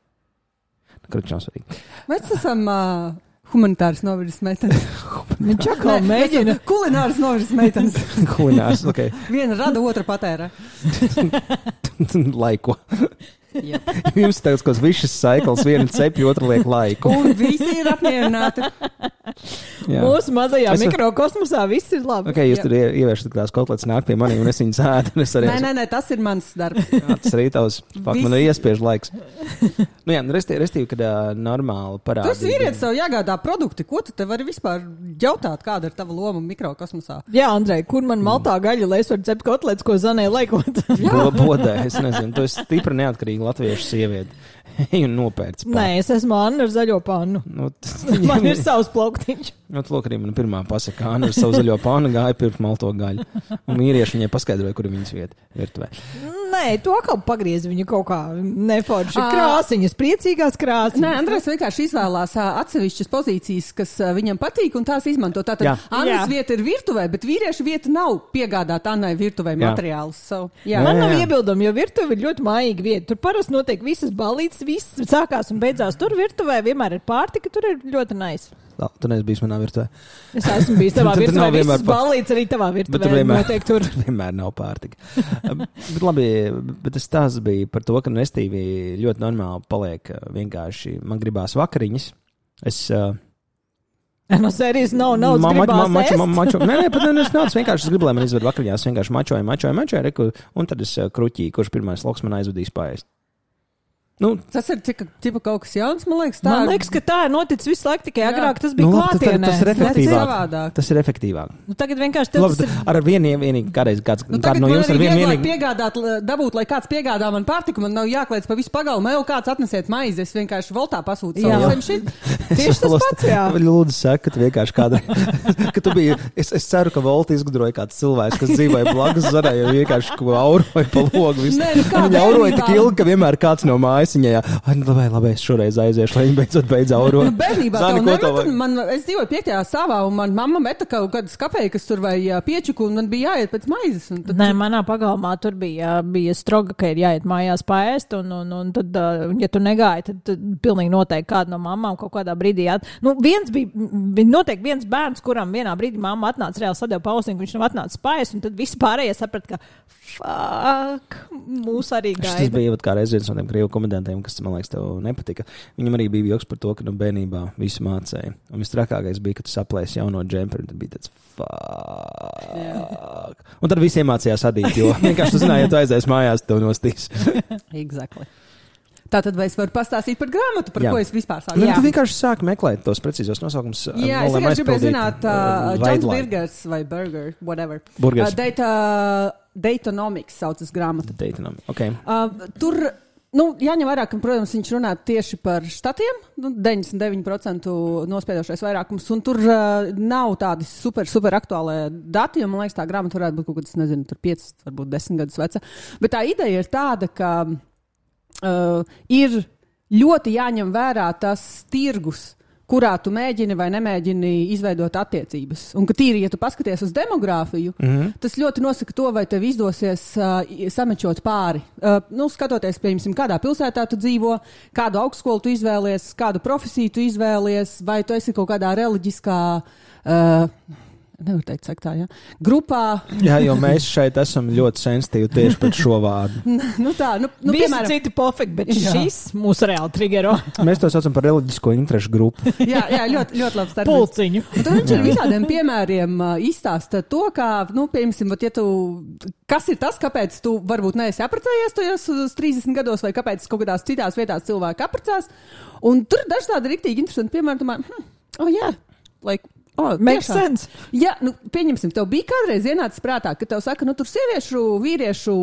Kruķis nav svarīgi. Mēs esam uh, humanitāras novirzes meitenes. Viņš atkal mēģina. Kulināras novirzes meitenes. Kulinārs, ok. Viena rada, otra patērē. Laiko. Jā. Jums tāds kāds višs saikls, viena cepja, otra liek laiku. Un visi ir apmierināti. Jā. Mūsu mazajā Es- mikrokosmosā viss ir labi. Ok, jūs Jā. tur ie- ievēršat tās kotlets nāk pie maniem, un es viņus ēdu, un es arī. Nē, nē, nē, tas ir mans darbs. Jā, tas arī tavs. Fakt, man ir iespiež laiks. Nu jā, restīvi, restīvi kad uh, normāli Tu esi parādīt. vīrietis, tev jāgādā produkti. Ko tu te vari vispār jautāt, kāda ir tava loma mikrokosmosā? Jā, Andrej, kur man maltā gaļa, lai es varu cept kotlets, ko zanē laikot? Bo, bodē, es nezinu, tu esi stipri neatkarīga latviešu sieviete. Ej un nopērc. Nē, es esmu Anna ar zaļo pannu. Nu, Man ir savs plauktiņš. Nu, lūk, arī mana pirmā pasakā, Anna ar savu zaļo pānu gāja pirkt malto gaļu. Un vīrieši viņai paskaidroja, kur ir viņas vieta virtuvē. Nē, to atkal pagriez viņu kaut kā neforši. Krāsiņas, priecīgās krāsiņas. Nē, Andrēs vienkārši izvēlās atsevišķas pozīcijas, kas viņam patīk, un tās izmanto. Tātad Jā. Annas Jā. vieta ir virtuvē, bet vīrieša vieta nav piegādāt Annai virtuvē Jā. materiālus. So, jā. Man nav iebildumi, jo virtuve ir ļoti mājīga vieta. Tur parasti notiek visas balītas, viss sākās un beidzās. Tur virtuvē vienmēr ir pārtika, tur ir ļoti nais. Tā, tu neesi bijis manā virtuvē. Es esmu bijis tavā Tur virtuvē, nav vienmēr visas pa- balītas arī tavā virtuvē. tur vienmēr, notiek tur. vienmēr nav pārtika. bet labi, bet tas tās bija par to, ka nestīvi ļoti normāli paliek vienkārši. Man gribās vakariņas. Es. Uh, No sērijas nav naudas. Ma- ma- gribās ma- maču- ēst. ma- maču- Nē, nē, pat ne, es naudas vienkārši es gribu, lai man izved vakariņās. Vienkārši mačoju, mačoju, mačoju, reku, un tad es kruķīju, kurš pirmais loks man aizvedīs pāriest. Nu, Tas ir tika, tipa kaut kas jauns, man liekas. Tā Man liekas, ka tā ir noticis visu laiku, tikai Jā. agrāk tas bija Nu, labi, tad- klātienē. tas ir Tas ir efektīvāk. Tas ir efektīvāk. Nu, tagad vienkārši tas ir. ar vienu vienīgu, kādreiz kāds, Nu, tagad no man jums ar vienu vienīgu. piegādāt, dabūt, lai kāds piegādā man pārtiku, man nav jākliedz pa visu pagalmu, jau kāds atnesiet maizi, es vienkārši voltā pasūtu Jā. savu šit. Tieši tas pats, jā. Lūdzu, saka, ka tu vienkārši kādreiz, ka tu biji, es, es ceru, ka Volta izgudroja kāds cilvēks, kas dzīvoja blakus zarai, jo vienkārši ko auroja pa logu. visu. Nē, nu kā Viņa auroja tik ilgi, ka vienmēr kāds no mājas viņai, ai, nu, labi, labi, es šoreiz aiziešu, lai viņa beidzot beidz aurot. Nu, bērnībā Zani, nemet, vajag? man, es dzīvoju piektajā stāvā, un man mamma meta kaut kādas kapeikas tur vai piečuku, un man bija jāiet pēc maizes. un Tad, Nē, manā pagalmā tur bija, bija stroga, ka ir jāiet mājās paēst, un, un, un tad, ja tu negāji, tad, tad pilnīgi noteikti kāda no mamām kaut kādā brīdī. At... Nu, viens bija, bija noteikti viens bērns, kuram vienā brīdī mamma atnāca reāli sadeva pausiņu, viņš nav atnācis paēst, un tad visi pārējie saprata, ka fuck, mūs arī Tas gaida. bija vat kā reiz viens no tiem krievu komendantiem, kas man liekas, tev nepatika. Viņam arī bija joks par to, ka no bērnībā visu mācīja. Un viss trakākais bija, ka tu saplēsi jauno džemperi, tad bija tāds fuck. Un tad visi iemācījās adīt, jo vienkārši tu zināji, ja tu aizies mājās, tev nostīs. exactly. Tā tad es varu pastāstīt par grāmatu, par Jā. ko es vispār sāku? Nu, tu vienkārši sāki meklēt tos precīzos nosaukumus. Jā, es tikai gribēju zināt, uh, Johns Burgers vai Burger, whatever. Burgers. Uh, data, Datanomics saucas grāmata. Daytonam. Okay. Uh, tur Nu, jāņem vērā, ka, protams, viņš runā tieši par štatiem. Nu, 99% nospiedošais vairākums, un tur uh, nav tādi super, super aktuāli dati. Man liekas, tā grāmata varētu būt kaut kāds, nezinu, 5, varbūt 10 gadus veca. Bet tā ideja ir tāda, ka uh, ir ļoti jāņem vērā tas tirgus, kurā tu mēģini vai nemēģini izveidot attiecības. Un, ka tīri, ja tu paskaties uz demogrāfiju, mm -hmm. tas ļoti nosaka to, vai tev izdosies uh, samečot pāri. Uh, nu, skatoties, piemēram, kādā pilsētā tu dzīvo, kādu augstskolu tu izvēlies, kādu profesiju tu izvēlies, vai tu esi kaut kādā reliģiskā. Uh, Nevar teikt, tā, ja? grupā. Jā, jo mēs šeit esam ļoti sensitīvi tieši par šo vārdu. nu tā, nu, nu Visi piemēram, citi pofekti, bet jā. šis mūs reāli triggero. mēs to saucam par reliģisko interešu grupu. jā, jā, ļoti, ļoti labi starp. Pulciņu. Un tad viņš ir visādiem piemēriem izstāsta to, kā, nu, piemēram, ja tu, kas ir tas, kāpēc tu varbūt neesi apprecējies tajos 30 gados, vai kāpēc kaut kādās citās vietās cilvēki apprecās. Un tur tādi rīktīgi interesanti piemēri, domāju, hm, oh jā, like, Oh, Makes sense. Jā, nu, pieņemsim, tev bija kādreiz ienācis prātā, ka tev saka, nu, tur sieviešu, vīriešu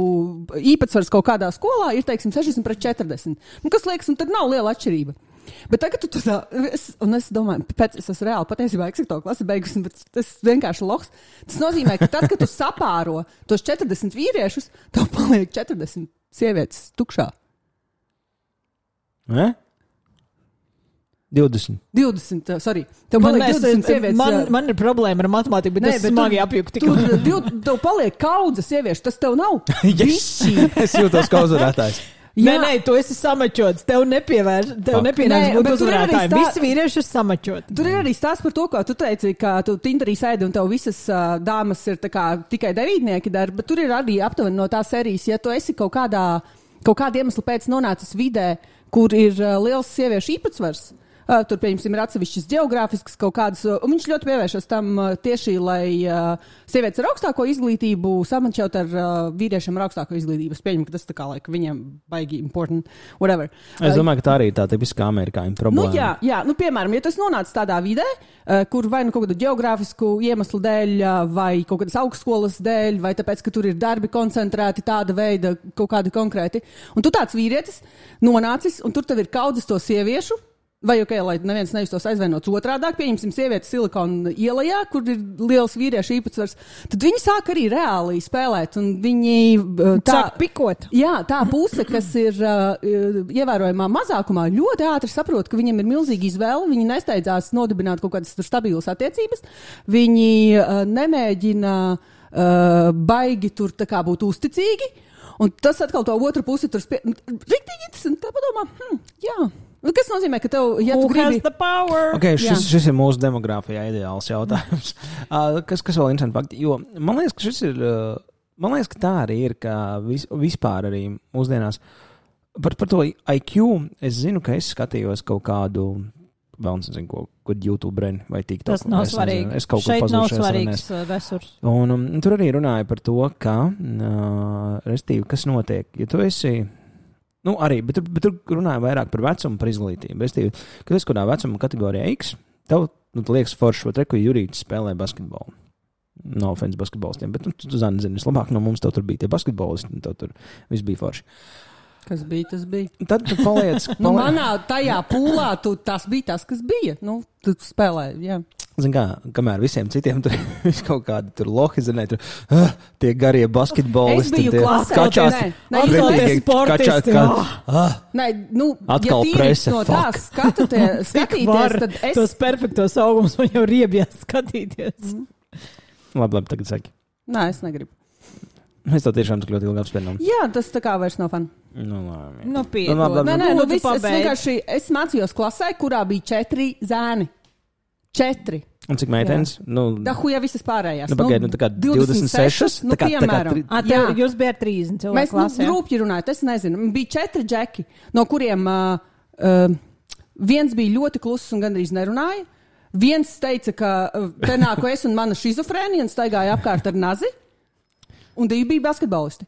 īpatsvars kaut kādā skolā ir, teiksim, 60 pret 40. Nu, kas liekas, nu, tad nav liela atšķirība. Bet tagad tu tā, es, un es domāju, pēc es esmu reāli patiesībā eksakto klasi beigusi, bet tas vienkārši loks. Tas nozīmē, ka tad, kad tu sapāro tos 40 vīriešus, tev paliek 40 sievietes tukšā. Ne? 20. 20, uh, sorry. Tev man, paliek 20 sievietes. Man, man ir problēma ar matemātiku, bet ne, es bet smagi apjuku tikko. Tur tev paliek kaudze sieviešu, tas tev nav. yes. es jūtos kā uzvarētājs. Jā. Nē, nē, tu esi samačots. Tev nepievērš, tev nepienāks būt uzvarētājiem. Tā... Visi vīrieši ir samačoti. Tur ir arī stāsts par to, ko tu teici, ka tu Tinderī sēdi un tev visas uh, dāmas ir kā, tikai devītnieki dar, bet tur ir arī aptuveni no tās sērijas, ja tu esi kaut kādā, kaut kāda iemesla pēc nonācis vidē, kur ir uh, liels sieviešu īpatsvars. Uh, tur, piemēram, ir atsevišķas geogrāfiskas kaut kādas, un viņš ļoti pievēršas tam uh, tieši, lai sievietes ar augstāko izglītību samančot ar vīriešiem ar augstāko izglītību. Es pieņemu, ka tas tā kā laika viņiem baigi important, whatever. Es domāju, ka tā arī tā tipiskā amerikāņu problēma. Nu, jā, jā, nu, piemēram, ja tas nonāca tādā vidē, kur vai nu kaut kādu geogrāfisku iemeslu dēļ, vai kaut kādas augstskolas dēļ, vai tāpēc, ka tur ir darbi koncentrēti tāda veida, kaut kādi konkrēti, un tu tāds vīrietis nonācis, un tur tev ir kaudzes to sieviešu Vai ok, lai neviens nejustos aizvainots otrādi, pieņemsim, sievieti silikona ielā, kur ir liels vīriešu īpatsvars, tad viņi sāk arī reāli spēlēt. Viņi uh, tā sāk pikot. Jā, tā puse, kas ir uh, ievērojamā mazākumā, ļoti ātri saprot, ka viņiem ir milzīga izvēle. Viņi nesteidzās nodibināt kaut kādas stabilas attiecības. Viņi uh, nemēģina uh, baigi tur būt uzticīgi. Un tas atkal to otru pusi tur spēj. Rīktīgi interesanti. Tā padomā, hm, jā. Nu, kas nozīmē, ka tev, ja Who tu gribi... Okay, šis, Jā. šis ir mūsu demogrāfijā ideāls jautājums. uh, kas, kas vēl interesanti fakti? Jo man liekas, ka šis ir, uh, man liekas, ka tā arī ir, ka vis, vispār arī mūsdienās par, par to IQ es zinu, ka es skatījos kaut kādu vēl nezinu, ko, ko YouTube brīdi vai TikTok. Tas nav es svarīgi. Nezinu, es kaut ko pazudu. Nav svarīgs uh, resurs. Un um, tur arī runāja par to, ka, uh, restīvi, kas notiek, ja tu esi Nu, arī, bet, bet tur runājam vairāk par vecumu, par izglītību. Es teiktu, ka tas, kādā vecuma kategorijā X, tev nu, liekas, forši, vai reku Jurīts spēlē basketbolu. No offense basketbolistiem, bet nu, tu zini, zini, vislabāk no mums tur bija tie basketbolisti, un tur viss bija forši. Kas bija, tas bija. Tad tu paliec. paliec. nu, manā tajā pūlā tu, tas bija tas, kas bija. Nu, tu spēlēji. Jā. Zin kā, kamēr visiem citiem tur ir kaut kādi tur lohi, zinē, tur uh, tie garie basketbolisti. Biju klasē, kačās, nē, nē, sportisti. Kā, ah. Nē, nu, atkal ja prese. No tā skatute, skatīties, tad es. Tos perfektos augumus man jau riebjās skatīties. Mm. Labi, labi, tagad saki. Nē, es negribu. Mēs to tiešām tik ļoti ilgi apspriedām. Jā, tas tā kā vairs nav fun. Nu, labi. Nu, piedod. nu, labi, labi. Nē, nē, nu, viss, es vienkārši es mācījos klasē, kurā bija četri zēni. Četri. Un cik meitenes? Nu, da huja visas pārējās. Nu, pagaid, nu, tā kā 26. Nu, tā kā, piemēram. Tā kā, tri... A, jūs bijat 30 cilvēki Mēs klasē. Mēs rūpīgi runājam, es nezinu. Bija četri džeki, no kuriem uh, uh, viens bija ļoti kluss un gandrīz nerunāja. Viens teica, ka uh, te nāku es un mana šizofrēnija un staigāja apkārt ar nazi. Un divi bija basketbolisti.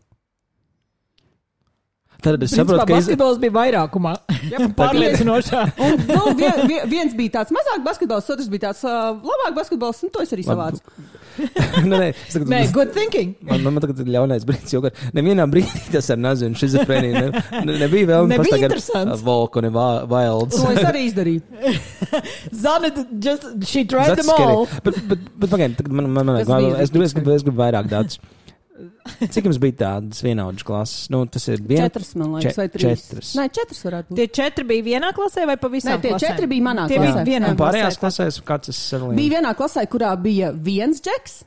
Tad es saprotu, ka basketbols iz... bija vairākumā. Pārliecinošā. un, nu, vien, vien, viens bija tāds mazāk basketbols, otrs bija tāds uh, labāk basketbols, un to es arī savācu. nē, nē, es tagad, Nē, good thinking. Man, man, man tagad ir ļaunais brīdis, jo nevienā brīdī tas ar nazi un šizofrēniju ne, ne, nebija vēl Nebija interesants. Volku un Wilds. To es arī izdarīju. Zana, just, she tried That's them all. scary. Bet, bet, bet pagaidi, tagad man, man, man, man, es, gribu, es, riktīgi gribu, es gribu vairāk datus. Cik jums bija tādas vienaudžu klases? Nu, tas ir viens. Četras, man liekas, vai trīs. četras. Nē, četras varētu būt. Tie četri bija vienā klasē vai pavisam? Nē, tie klasēm? četri bija manā Tie klasē. bija vienā Un pārējās klasē. kāds tas sadalījums? Bija vienā klasē, kurā bija viens džeks.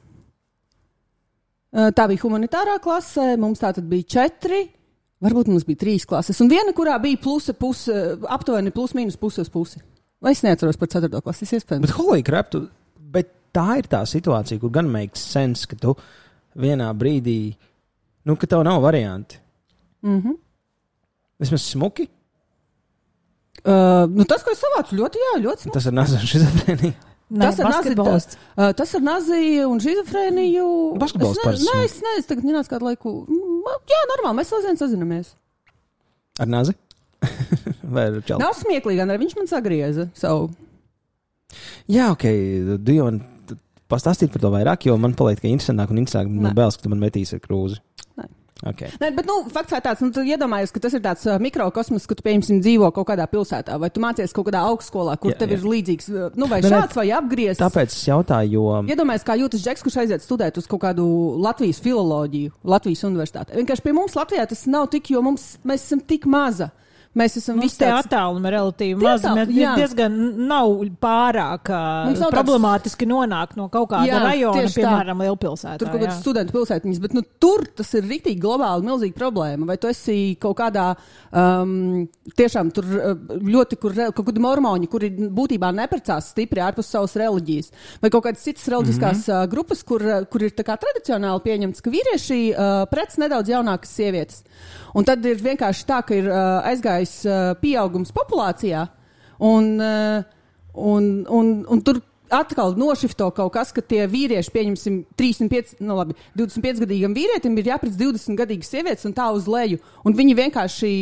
Tā bija humanitārā klasē, mums tā tad bija četri. Varbūt mums bija trīs klases, un viena, kurā bija plusa, puse, aptuveni plus mīnus pusi uz pusi. Vai es neatceros par ceturto klasi, iespējams. Bet, holy crap, tu, bet tā ir tā situācija, kur gan makes sense, ka tu vienā brīdī, nu, ka tev nav varianti. Mm -hmm. Vismaz smuki, uh, nu, tas, ko es savācu, ļoti, jā, ļoti smuki. tas ir nazis šizofrēnija. Nē, Tas ir basketbolists. Uh, tas ar naziju un šizofrēniju. Basketbols Es ne- parasti Nē, es nezinu, tagad nenāc kādu laiku. Mm, Jā, normāli, mēs vēl sazināmies. Ar nazi? Vai ar čelu? Nav smieklīgi, arī viņš man sagrieza savu. Jā, ok, divi man pastāstīt par to vairāk, jo man paliek tikai interesantāk un interesantāk. Man bailes, ka tu man metīs ar krūzi. Nē. Okay. Nē, bet, nu, fakts ir tāds, nu, tu iedomājies, ka tas ir tāds uh, mikrokosmos, ka tu, piemēram, dzīvo kaut kādā pilsētā, vai tu mācies kaut kādā augstskolā, kur Jā, tev jā. ir līdzīgs, uh, nu, vai ne- šāds, vai apgriezts. Tāpēc es jautāju, jo Iedomājieties, kā jūtas Džeks, kurš aiziet studēt uz kaut kādu Latvijas filoloģiju, Latvijas universitātē. Vienkārši pie mums Latvijā tas nav tik, jo mums, mēs esam tik maza. Mēs esam visi tāds- attālumi relatīvi attālumi, Mēs jā. diezgan nav pārāk uh, nav tāds- problemātiski nonākt no kaut kāda Jā, rajona, piemēram, lielpilsētā. Tur kaut jā. kādas studentu pilsētiņas, bet nu, tur tas ir rīktīgi globāli milzīga problēma. Vai tu esi kaut kādā um, tiešām tur ļoti, kur kaut kādi mormoņi, kuri būtībā neprecās stipri ārpus savas reliģijas, vai kaut kādas citas reliģiskās mm -hmm. grupas, kur, kur ir tā kā tradicionāli pieņemts, ka vīrieši uh, prec nedaudz jaunākas sievietes. Un tad ir vienkārši tā, ka ir uh, aizgājis uh, pieaugums populācijā. Un, uh, un, un, un tur atkal nošifto kaut kas, ka tie vīrieši, pieņemsim, 35, nu labi, 25 gadīgam vīrietim ir jāpēc 20 gadīgas sievietes un tā uz leju. Un viņi vienkārši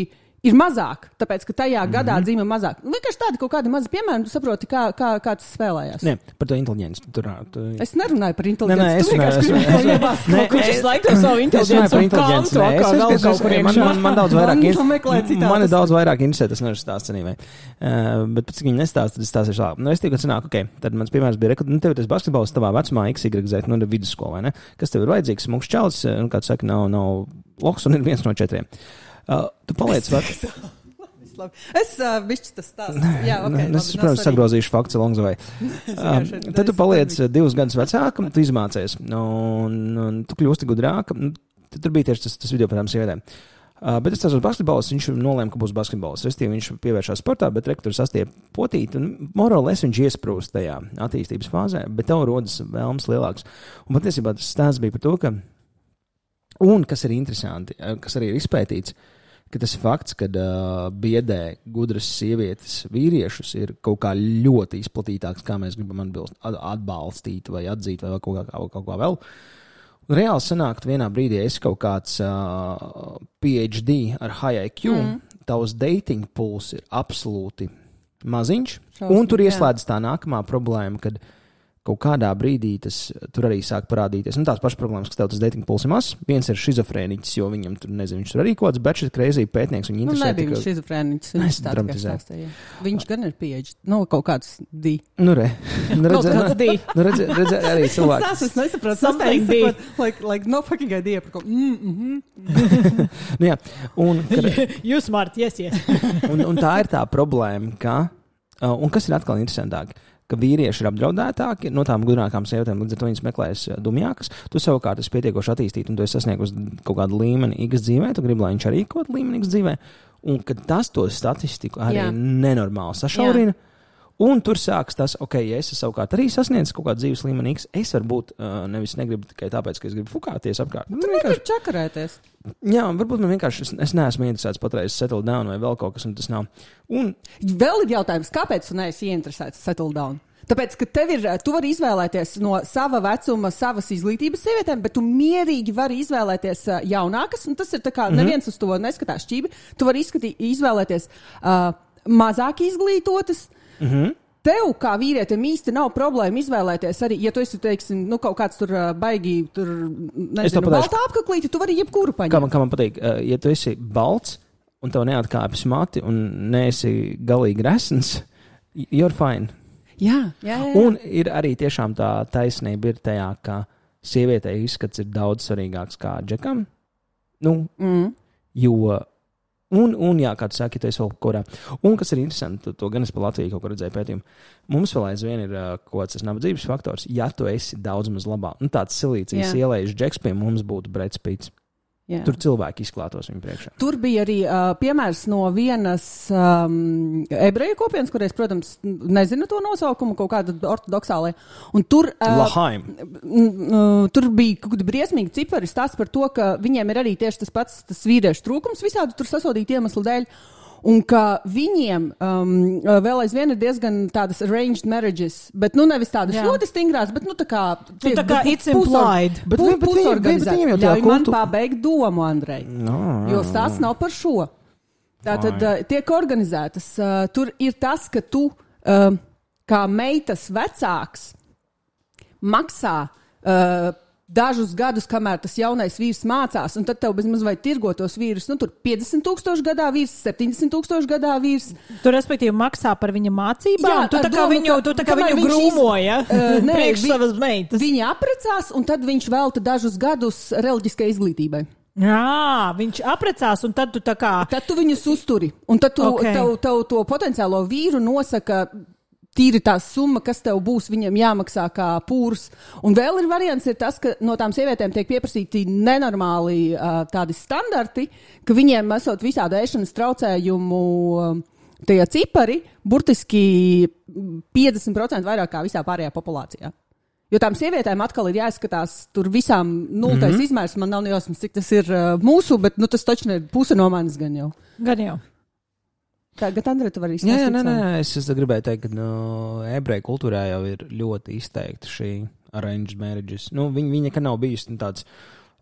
ir mazāk, tāpēc ka tajā mm -hmm. gadā dzīvo mazāk. Nu, Vienkārši tādi kaut kādi mazi piemēri, saproti, kā, kā, kā tas spēlējās. ne, par to inteliģenci tu tur tu, Es nerunāju par Nē, inteliģenci. nē, es vienkārši Nē. Kurš es- visu laiku to savu nē, kur man- daudz vairāk Man in- pameklē citātus. Man ir daudz vairāk interesē tas nevis stāsts anīmē. Uh, bet pēc viņi nestāsta, tad es stāstīšu tālāk. Nu, es tikai sanāku, ok, tad mans piemērs bija, ka, nu, tev ir tas basketbols tavā vecumā, XYZ, nu, ir vidusskola, vai ne? Kas tev ir vajadzīgs? Smūgs čalis, eh, nu, kāds saka, nav, nav loks un ir viens no četriem. Uh, tu paliec vec. Labi. Es uh, bišķi tas stāstu. Jā, ok. Nu, labi, es, protams, svarīgi. sagrozīšu faktu way. Um, tad tu paliec uh, divus gadus vecāks, tu izmācies, un, un tu kļūsti gudrāk. Nu, Tur bija tieši tas, tas video par tām sievietēm. Uh, bet es teicu, basketbols, viņš nolēma, ka būs basketbols. Restīvi viņš pievēršās sportā, bet rektors sastāv potīt. Un morāli viņš iesprūst tajā attīstības fāzē, bet tev rodas vēlms lielāks. Un patiesībā tas stāsts bija par to, ka, un kas ir interesanti, eh, kas arī ir izpētīts, ka tas fakts, ka uh, biedē gudras sievietes vīriešus ir kaut kā ļoti izplatītāks, kā mēs gribam atbilst, at- atbalstīt vai atzīt vai kaut kā, kaut, kaut kā vēl. Un reāli sanākt vienā brīdī, esi kaut kāds uh, PhD ar high IQ, mm. tavs dating pools ir absolūti maziņš, Šausmīgi, un tur ieslēdzas tā nākamā problēma, kad kaut kādā brīdī tas tur arī sāk parādīties. Nu, tās pašas problēmas, kas tev tas dating pools ir mazs. Viens ir šizofrēniķis, jo viņam tur, nezinu, viņš tur arī kaut kāds bečs, kreizī pētnieks, viņa Nu, interesē. nebija viņš tikai- šizofrēniķis. Es dramatizēju. Viņš gan ir pieeģis. Nu, kaut kāds D. Nu, re. Nu, Kaut redz, kāds D. nu, redz, redz, arī cilvēks. Tas es nesaprotu. Something Tas D. ir like, like no fucking idea par ko. Mm, mm -hmm. Nu, jā, un, kad, Jūs smart, yes, yes. un, un tā ir tā problēma, ka, uh, un kas ir atkal interesantāk, ka vīrieši ir apdraudētāki no tām gudrākām sievietēm, līdz ar to viņas meklēs uh, dumjākas. Tu savukārt esi pietiekoši attīstīts, un tu esi sasniegusi kaut kādu līmeni ikgas dzīvē, tu gribi, lai viņš arī kaut kādu līmeni ikgas dzīvē, un kad tas to statistiku arī Jā. Jā. nenormāli sašaurina. Un tur sākas tas, ok, ja es savukārt arī sasniedzu kaut kādu dzīves līmeni, X, es varbūt uh, nevis negribu tikai tāpēc, ka es gribu fukāties apkārt. Tu nevari čakarēties. Jā, varbūt man vienkārši es, es neesmu interesēts patreiz settle down vai vēl kaut kas, un tas nav. Un Vēl ir jautājums, kāpēc tu neesi ieinteresēts settle down? Tāpēc, ka tev ir, tu vari izvēlēties no sava vecuma, savas izglītības sievietēm, bet tu mierīgi vari izvēlēties uh, jaunākas. un Tas ir tā kā mm -hmm. neviens uz to neskatās šķīvi. Tu vari izskatī, izvēlēties uh, mazāk izglītotas. Mm -hmm. tev, kā vīrietim, īsti nav problēma izvēlēties arī, ja tu esi, teiksim, nu, kaut kāds tur ā, baigi, tur, nezinu, baltā apaklīte, tu vari jebkuru Kā paņemt. man, kā man patīk, ja tu esi balts un tev neatkāpjas mati un neesi galīgi resns, you're fine. Jā, jā. jā. Un ir arī tiešām tā taisnība ir tajā, ka sievietei izskats ir daudz svarīgāks kā džekam. Nu, Mm. jo, un, un jā, kā tu saki, esi vēl kurā. Un kas ir interesanti, to, gan es pa Latviju kaut kur redzēju pētījumu. Mums vēl aizvien ir kaut tas nabadzības faktors. Ja tu esi daudz maz labāk, nu tāds silīcijas ielējas džeks pie mums būtu Brets Pits. Jā. Tur cilvēki izklātos viņu priekšā. Tur bija arī uh, piemērs no vienas um, ebreju kopienas, kurais, protams, n- nezinu to nosaukumu, kaut kāda ortodoksālā. Un tur, uh, n- tur bija kaut kāda briesmīga cipari stāsts par to, ka viņiem ir arī tieši tas pats tas vīriešu trūkums visādi tur sasodīti iemeslu dēļ. Un ka viņiem um, vēl aizvien ir diezgan tādas arranged marriages, bet nu nevis tādas Jā. ļoti stingrās, bet nu tā kā. Nu, tā kā pu- it's implied. Bet viņi- jau tā Ļauj man kultu- pabeigt domu, Andrej. No, Jo stāsts nav par šo. Tātad uh, tiek organizētas. Uh, tur ir tas, ka tu uh, kā meitas vecāks maksā. Uh, Dažus gadus, kamēr tas jaunais vīrs mācās, un tad tev bezmaz vai tirgo tos vīrus, nu, tur 50 tūkstoši gadā vīrs, 70 tūkstoši gadā vīrs. Tu, respektīvi, maksā par viņa mācībām. Jā, tu tā kā domu, viņu, tu tā kā viņu viņš iz- grūmoja Uh, nē, priekš vi- savas meitas. Viņi apprecās, un tad viņš velta dažus gadus reliģiskai izglītībai. Jā, viņš aprecās, un tad tu tā kā. Tad tu viņus uzturi, un tad tu Ok. okay. tev, tev to potenciālo vīru nosaka. Tīri tā summa, kas tev būs, jāmaksā kā pūrs. Un vēl ir variants, ir tas, ka no tām sievietēm tiek pieprasīti nenormāli uh, tādi standarti, ka viņiem esot visādi ēšanas traucējumu uh, tie cipari, burtiski mm, 50% vairāk kā visā pārējā populācijā. Jo tām sievietēm atkal ir jāizskatās, tur visām nultais mm -hmm. izmērs. Man nav jausmas, cik tas ir uh, mūsu, bet nu, tas taču ir puse no manis gan jau. Gan jau. Tagad, Andrej, tu vari Jā, jā, izstāstīt. nē, nē, es, es gribēju teikt, ka no, ebreju kultūrā jau ir ļoti izteikta šī arranged marriages. Nu, viņa, viņa nekad nav bijusi nu, tāds.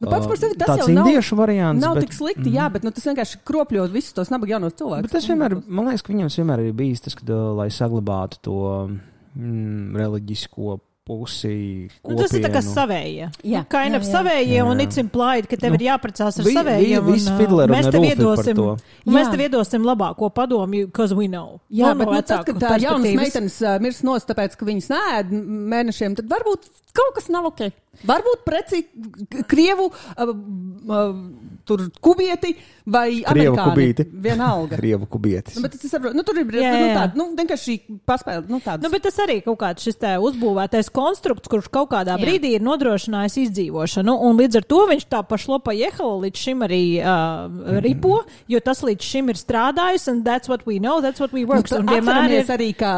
Nu, pats par sevi tas nav- indiešu variants. Nav bet, tik slikti, jā, bet nu, tas vienkārši kropļot visus tos nabaga jaunos cilvēkus. Bet tas vienmēr, man liekas, ka viņam vienmēr ir bijis tas, ka, lai saglabātu to mm, reliģisko pusi. Nu, tas ir tā kā kopienu. savējie. Jā, Nu, kind of jā. savējie, un Jā. it's implied, ka tev Nu, ir jāprecās ar vi- vi- savējiem. visi un, un Mēs tev iedosim, to. mēs tev iedosim labāko padomu, because we know. Jā, Nu, bet no nu, tad, kad tā jaunas meitenes uh, mirst nost, tāpēc, ka viņas nēd mēnešiem, tad varbūt kaut kas nav ok. Varbūt preci k- krievu uh, uh, tur kubieti vai Krievu kubīti. Vienalga. Krievu kubietis. Nu, bet es saprotu, nu, tur ir Jā, jā, nu, jā. tāda, nu, vienkārši paspēle, nu, tāda. Nu, bet tas arī kaut kāds šis uzbūvētais konstrukts, kurš kaut kādā Jā. brīdī ir nodrošinājis izdzīvošanu. Un līdz ar to viņš tā pašlopa jehala līdz šim arī uh, ripo, jo tas līdz šim ir strādājis, un that's what we know, that's what we work. Nu, un vienmēr ir arī, ka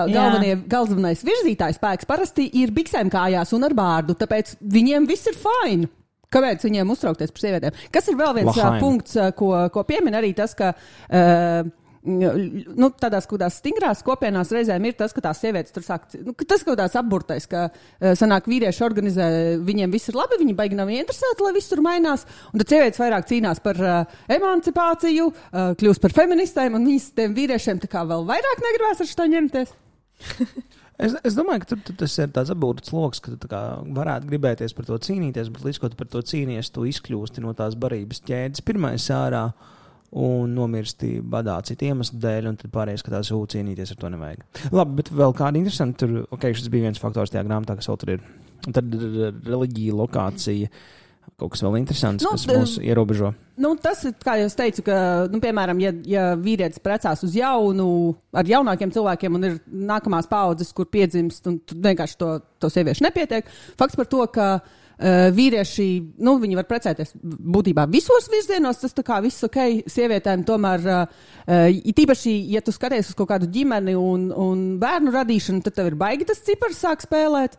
galvenais virzītājs spēks parasti ir biksēm kājās un ar bārdu, tāpēc viņiem viss ir fine. Kāpēc viņiem uztraukties par sievietēm? Kas ir vēl viens ā, Lahaim. punkts, ko, ko piemin arī tas, ka. Uh, Nu, tādās kaut kādās stingrās kopienās reizēm ir tas, ka tās sievietes tur sāk, nu, ka tas kaut kāds apburtais, ka sanāk vīrieši organizē, viņiem viss ir labi, viņi baigi nav interesēti, lai viss tur mainās, un tad sievietes vairāk cīnās par uh, emancipāciju, uh, kļūst par feministēm, un viņas tiem vīriešiem tā kā vēl vairāk negribēs ar šo ņemties. Es, es domāju, ka tur, tur tas ir tāds apgūts lokus, ka tu varētu gribēties par to cīnīties, bet līdz ko tu par to cīnies, tu izkļūsti no tās barības ķēdes. Pirmais ārā un nomirsti badā citu iemeslu dēļ, un tad pārējais skatās, ū, cīnīties ar to nevajag. Labi, bet vēl kāda interesanta, tur, ok, šis bija viens faktors tajā grāmatā, kas vēl tur ir. Un tad reliģija, lokācija, kaut kas vēl interesants, Nu, kas mūs ierobežo. Nu, tas ir, kā jau teicu, ka, nu, piemēram, ja, ja vīrietis precās uz jaunu, ar jaunākiem cilvēkiem un ir nākamās paudzes, kur piedzimst, un vienkārši to, to sieviešu nepietiek, fakts par to, ka uh, vīrieši, nu, viņi var precēties būtībā visos virzienos, tas tā kā viss ok, sievietēm tomēr, uh, it īpaši, ja tu skaties uz kaut kādu ģimeni un, un bērnu radīšanu, tad tev ir baigi tas cipars sāk spēlēt.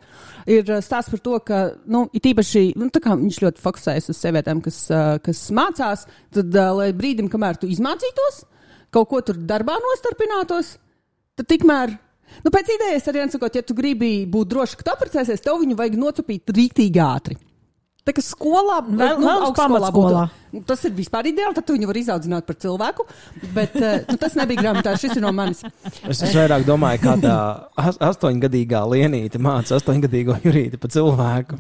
Ir uh, stāsts par to, ka, nu, it īpaši, nu, tā kā viņš ļoti fokusējas uz sievietēm, kas, uh, kas mācās, tad, uh, lai brīdim, kamēr tu izmācītos, kaut ko tur darbā nostarpinātos, tad tikmēr. Nu, pēc idejas arī sakot, ja tu gribi būt drošs, ka tu apprecēsies, tev viņu vajag nocupīt rīktīgi ātri. Tā kā skolā, Vēl- nu, vēl pamatskolā. būtu- Nu, Tas ir vispār ideāli, tad tu viņu vari izaudzināt par cilvēku. Bet tu, tas nebija grāmatā, šis ir no manis. Es, es vairāk domāju, kā tā as- astoņgadīgā lienīte māca astoņgadīgo jurīti par cilvēku.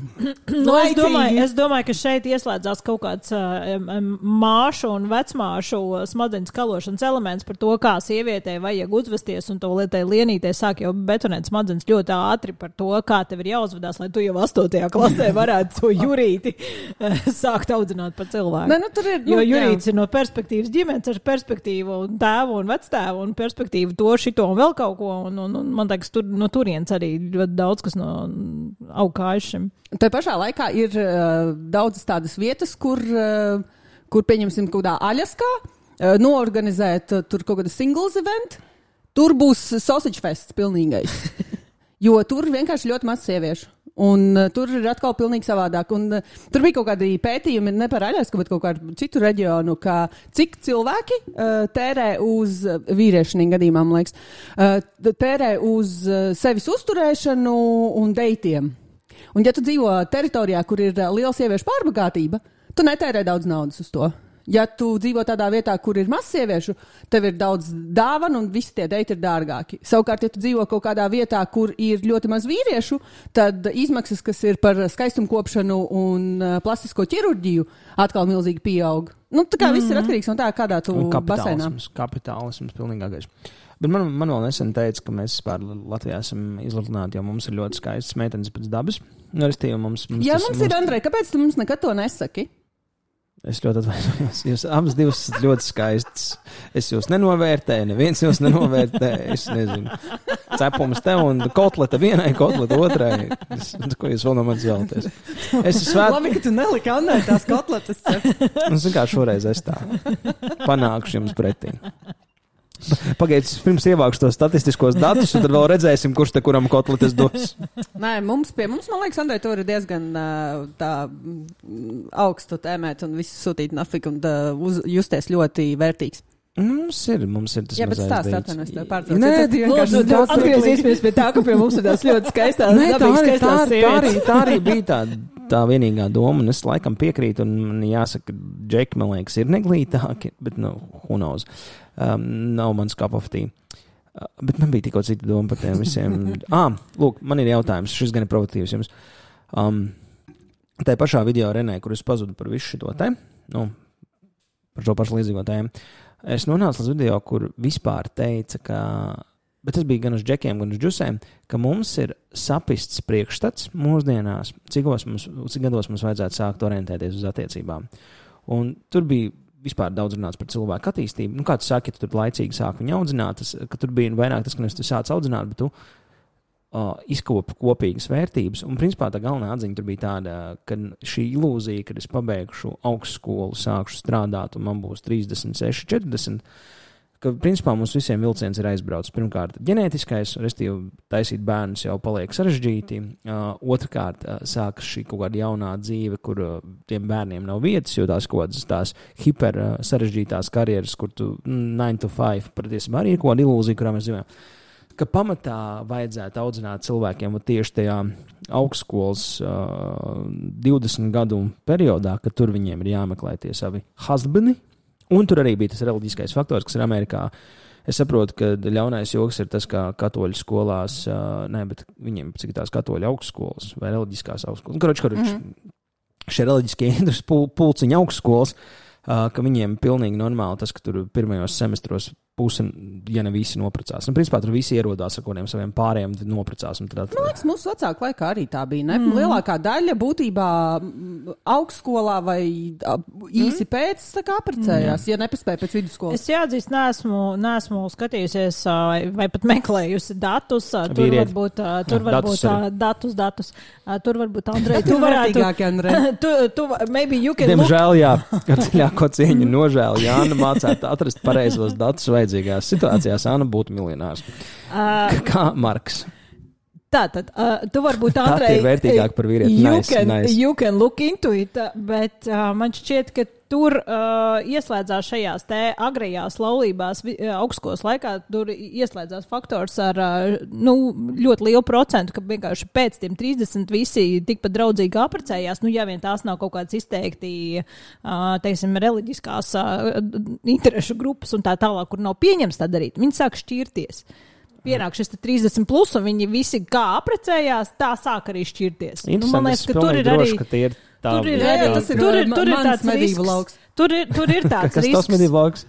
Nu, es, domāju, es domāju, ka šeit ieslēdzās kaut kāds uh, māšu un vecmāšu smadzenes kalošanas elements par to, kā sievietei vajag uzvesties. Un to lietai lienītei sāk jau betonēt smadzenes ļoti ātri par to, kā tev ir jāuzvedās, lai tu jau astotajā klasē varētu to jurīti eh, sākt audzināt par cilvēku. Nē, nu, tur ir, Jo nu, jurīts ir no perspektīvas ģimenes, ar perspektīvu un tēvu un vectēvu un perspektīvu to, šito un vēl kaut ko. Un, un, un man liekas, tur, no turienes arī ļoti daudz kas no augājas šim. Tā pašā laikā ir uh, daudzas tādas vietas, kur, uh, kur pieņemsim, kaut kādā Aļaskā, uh, noorganizēt uh, tur kaut kādu singles event. Tur būs sausage fests pilnīgais. jo tur vienkārši ļoti maz sieviešu. Un uh, tur ir atkal pilnīgi savādāk. Un, uh, tur bija kaut kādi pētījumi, ne par Aļasku, bet kaut kādu citu reģionu, ka cik cilvēki uh, tērē uz vīriešu gadījumā, man liekas, uh, tērē uz uh, sevis uzturēšanu un deitiem. Un, ja tu dzīvo teritorijā, kur ir liela sieviešu pārbagātība, tu netērē daudz naudas uz to. Ja tu dzīvo tādā vietā, kur ir maz sieviešu, tev ir daudz dāvanu un visi tie deiti ir dārgāki. Savukārt, ja tu dzīvo kaut kādā vietā, kur ir ļoti maz vīriešu, tad izmaksas, kas ir par skaistumkopšanu un uh, plastisko ķirurģiju, atkal milzīgi pieaug. Nu, tā kā mm -hmm. viss ir atkarīgs no tā, kādā tu basēnā. kapitālisms, pilnīgākais. Bet man, man vēl nesen teica, ka mēs vispār Latvijā esam izlutināti, jo mums ir ļoti skaistas meitenes pēc dabas. Nu, mums, mums Jā, tas- mums ir Andrej, kāpēc tu mums nekad to nesaki? Es ļoti atvainojos. Jūs abas divas esat ļoti skaistas. Es jūs nenovērtēju, neviens jūs nenovērtēja. Es nezinu. Cepums tev un kotleta vienai, kotleta otrai. Es, ko jūs vēl no manis vēlaties? Es esmu svēts. Labi, ka tu neliki Andrej tās kotletes. Nu, zinu, kā šoreiz es tā panākšu jums pretī. Pagaidiet, pirms ievākšu tos statistiskos datus, un tad vēl redzēsim, kurš te kuram kotletes dos. Nē, mums, pie mums, man liekas, Andrej, tur ir diezgan uh, tā mm, augstu tēmēt un visu sūtīt nafiku un uh, uz, justies ļoti vērtīgs. Mums ir, mums ir tas Jā, bet mazais stāst dates. atvainojos, tev pārtraucu. Nē, Tas vienkārši ļoti atgriezīsimies pie tā, ka pie mums ir tās ļoti skaistās, Nē, tā, arī, tā, tā, arī, tā arī bija tā, tā vienīgā doma. Un es laikam piekrītu, un jāsaka, ka džeki, man liekas, ir neglītāki, bet, nu, who knows. Um, nav mans tea. Uh, bet man bija tikko cita doma par tiem visiem. ah, lūk, man ir jautājums, šis gan ir provokatīvs jums. Um, tā pašā video Renē, kur es pazudu par visu šo te, nu, par šo pašu līdzīgo tēmu. Es nonācu līdz video, kur vispār teica, ka, bet tas bija gan uz džekiem, gan uz džusēm, ka mums ir sapists priekšstats mūsdienās, cikos mums, cik gados mums vajadzētu sākt orientēties uz attiecībām. Un tur bija vispār daudz runāts par cilvēku attīstību. Nu, kā tu saki, ja tu tur laicīgi sāki viņu audzināt, tas, ka tur bija vairāk tas, ka nevis tu sāc audzināt, bet tu uh, izkopu kopīgas vērtības. Un, principā, tā galvenā atziņa tur bija tāda, ka šī ilūzija, kad es pabeigšu augstskolu, sākšu strādāt, un man būs 36, 40. Ka, principā, mums visiem vilciens ir aizbraucis. Pirmkārt, ģenētiskais, respektīvi, taisīt bērnus jau paliek sarežģīti. Uh, otrkārt, uh, sākas šī kaut kāda jaunā dzīve, kur uh, tiem bērniem nav vietas, jo tās kaut kādas tās hiper uh, sarežģītās karjeras, kur tu 9 to 5 patiesībā arī ir kaut kāda ilūzija, kurā mēs dzīvojam ka pamatā vajadzētu audzināt cilvēkiem tieši tajā augstskolas uh, 20 gadu periodā, kad tur viņiem ir jāmeklē tie savi husbandi. Un tur arī bija tas reliģiskais faktors, kas ir Amerikā. Es saprotu, ka ļaunais joks ir tas, ka katoļu skolās, ne, bet viņiem cik tās katoļu augstskolas vai reliģiskās augstskolas, karoči, karoči, mm -hmm. šie reliģiskie indus pul, pulciņa augstskolas, ka viņiem pilnīgi normāli tas, ka tur pirmajos semestros puse, ja ne visi noprecās. Un, principā, tur visi ierodās ar kaut kādiem saviem pārējiem, tad noprecās. un Tad, Man liekas, mūsu vecāku laikā arī tā bija. Ne? Mm. Lielākā daļa būtībā mm, augstskolā vai īsi mm. pēc tā kā apprecējās, mm. ja nepaspēja pēc vidusskolas. Es jāatzīst, neesmu, neesmu skatījusies vai, vai pat meklējusi datus. Tur Vīrieti. var būt, ā, tur Jā, var datus būt ā, datus, datus. Tur var būt Andrej, tu Tu varētu. Tu, tu, maybe you can look. Diemžēl, jā, ar dziļāko cieņu nožēlu Jāna mācētu atrast pareizos datus vajadzīgās situācijās. Anna būtu miljonārs. Ā, Kā Marks. Tātad, uh, tu varbūt Tā Andrej, ir vērtīgāk par vīrieti. You, Nice, can, nice. you can look into it, uh, bet uh, man šķiet, ka tur uh, ieslēdzās šajās te agrajās laulībās uh, augstskolas laikā, tur ieslēdzās faktors ar uh, nu, ļoti lielu procentu, ka vienkārši pēc tiem 30 visi tikpat draudzīgi apprecējās. Nu, ja vien tās nav kaut kādas izteikti, uh, teiksim, reliģiskās uh, interešu grupas un tā tālāk, kur nav pieņems tā darīt, viņi sāk šķirties. Pienāk šis te 30, plus, un viņi visi kā apprecējās, tā sāk arī šķirties. Nu, man liekas, ka tur ir arī. Droši, ka tie ir tā. Tur ir, Jā, jā, arī, tas ir, tur ir, tur ir tāds medību risks. lauks. Tur ir, tur ir tāds Kas tas risks. medību lauks?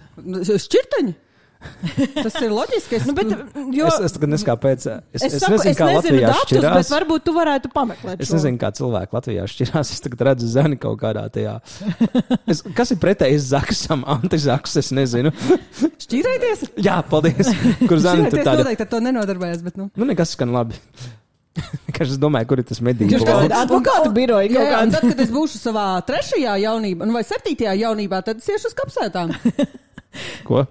Šķirteņi? Tas ir loģiski. Es, Nu, bet, jo, Es, es tagad neskā pēc. Es, es, es saku, nezinu, es kā nezinu Latvijā datus, bet šķirās. varbūt tu varētu pameklēt. Es šo. nezinu, kā cilvēki Latvijā šķirās. Es tagad redzu zani kaut kādā tajā. Es, kas ir pretējs zaksam, antizaks? Es nezinu. šķirēties? Jā, paldies. Kur zani tur Šķirēties tāda? noteikti ar to nenodarbojas, bet nu. Nu, nekas skan labi. Es domāju, kur ir tas medību lauks. advokātu biroja kaut kādā. tad, kad es būšu savā trešajā jaunībā, nu vai septītajā jaunībā, tad es iešu uz kapsētām. Ko?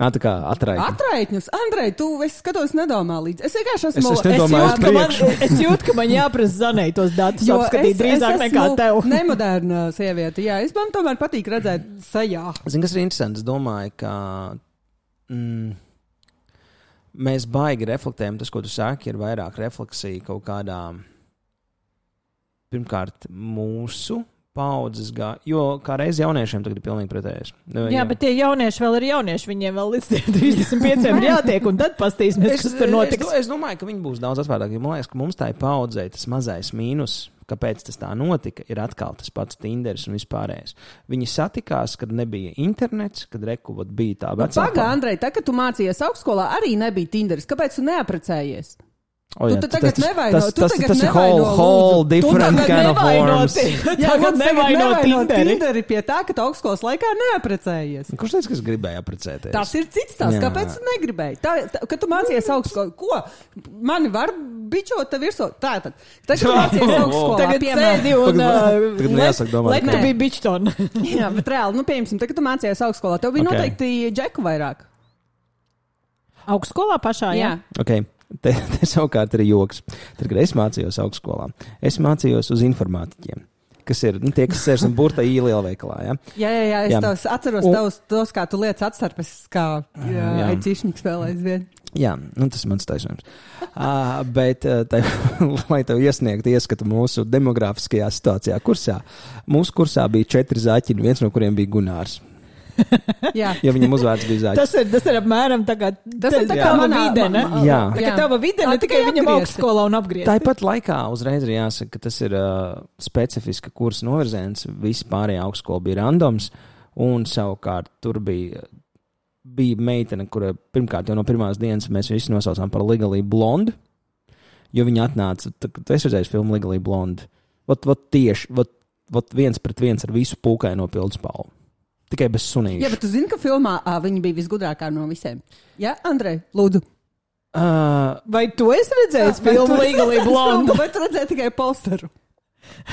Ā, tā kā atraitni. Atraitņus, Andrej, tu es skatos, nedomā līdzi. Es vienkārši Es- esmu. es nedomāju uz jūtu, ka man, es jūtu, ka man jāprasa zanēt tos datus, Jo apskatīt drīzāk nekā tev. Nemoderna sieviete. Jā, es man tomēr patīk redzēt sejā. Zini, kas ir interesanti? Es domāju, ka mm, mēs baigi reflektējam. Tas, ko tu saki, ir vairāk refleksija kaut kādā, pirmkārt, mūsu paudzes gājā. Jo kā reiz jauniešiem tagad ir pilnīgi pretējais. Nu, Jā, bet tie jaunieši vēl ir jaunieši. Viņiem vēl līdz tiem 35 ir jātiek, un tad pastīsimies, kas tur notiks. Es, es domāju, ka viņi būs daudz atvērtāki. Man liekas, ka mums tā ir paudzē tas mazais mīnus. Kāpēc tas tā notika? Ir atkal tas pats Tinderis un vispārējais. Viņi satikās, kad nebija internets, kad rekuvot bija tā vecā. Pagā, Andrej, tā, kad tu mācījies augstskolā, arī nebija Tinderis. Kāpēc tu neaprecējies? O, Tu jā, te tagad tas- nevaino- tas- tu tas- tagad Tas ir whole, whole different tagad kind of ti- Jā, Tagad lūdzu, tagad nevaino Tinderi. Tinderi pie tā, ka tu augstskolas laikā neaprecējies. Kurš teica, ka es gribēju apprecēties? Tas ir cits stāsts. Jā. Kāpēc tu negribēji? Tā, tā, kad tu mācījies augstskolā, ko? Mani var bičot te virsū. Tā tad, tad kad tu mācījies augstskolā, Tagad sēdi un Tagad- tagad uh, nejāsaka domāt, ka- tu biji bičtona. Jā, bet reāli, nu, piemēram, tagad, tu mācījies augstskolā, tev bija Ok. noteikti džeku vairāk. Augstskolā pašā, jā. Okay. Te, te savukārt ir joks. Tad, kad es mācījos augstskolā, es mācījos uz informātiķiem. Kas ir nu, tie, kas sēž un burta īli lielveikalā. Ja? Jā, jā, jā, es Jā. tos atceros, Un- tos, tos, kā tu lietas atstarpes, kā Jā. aicinājums spēlē aizvien. Jā, nu, tas ir mans taisnums. uh, bet, uh, tai, lai tev iesniegtu ieskatu mūsu demogrāfiskajā situācijā, kursā, mūsu kursā bija četri zaķi, viens no kuriem bija Gunārs. Ja viņam uzvārds bija zaķis. Tas ir, tas ir apmēram tā kā, Tas ir tā kā manā- ma- Jā. Tā kā tava vide, Tā ne tikai viņam augstskolā un apgriezti. Tāpat laikā uzreiz ir jāsaka, ka tas ir uh, specifiska kursa novirziens. Visi pārējie augstskoli bija randoms, un savukārt tur bija, bija meitene, kura pirmkārt jau no pirmās dienas mēs visi nosaucām par Legally Blonde, jo viņa atnāca, tā, tu esi redzējis filmu Legally Blonde. Vat, vat tieši, vat, vat viens pret viens ar visu pūkaino pildspalvu. Tikai bez sunīša. Jā, bet tu zini, ka filmā ā, viņa bija visgudrākā no visiem. Jā, Andrej, lūdzu. Uh, Vai tu esi redzējis filmu Legally Blonde Vai tu redzēji tikai posteru?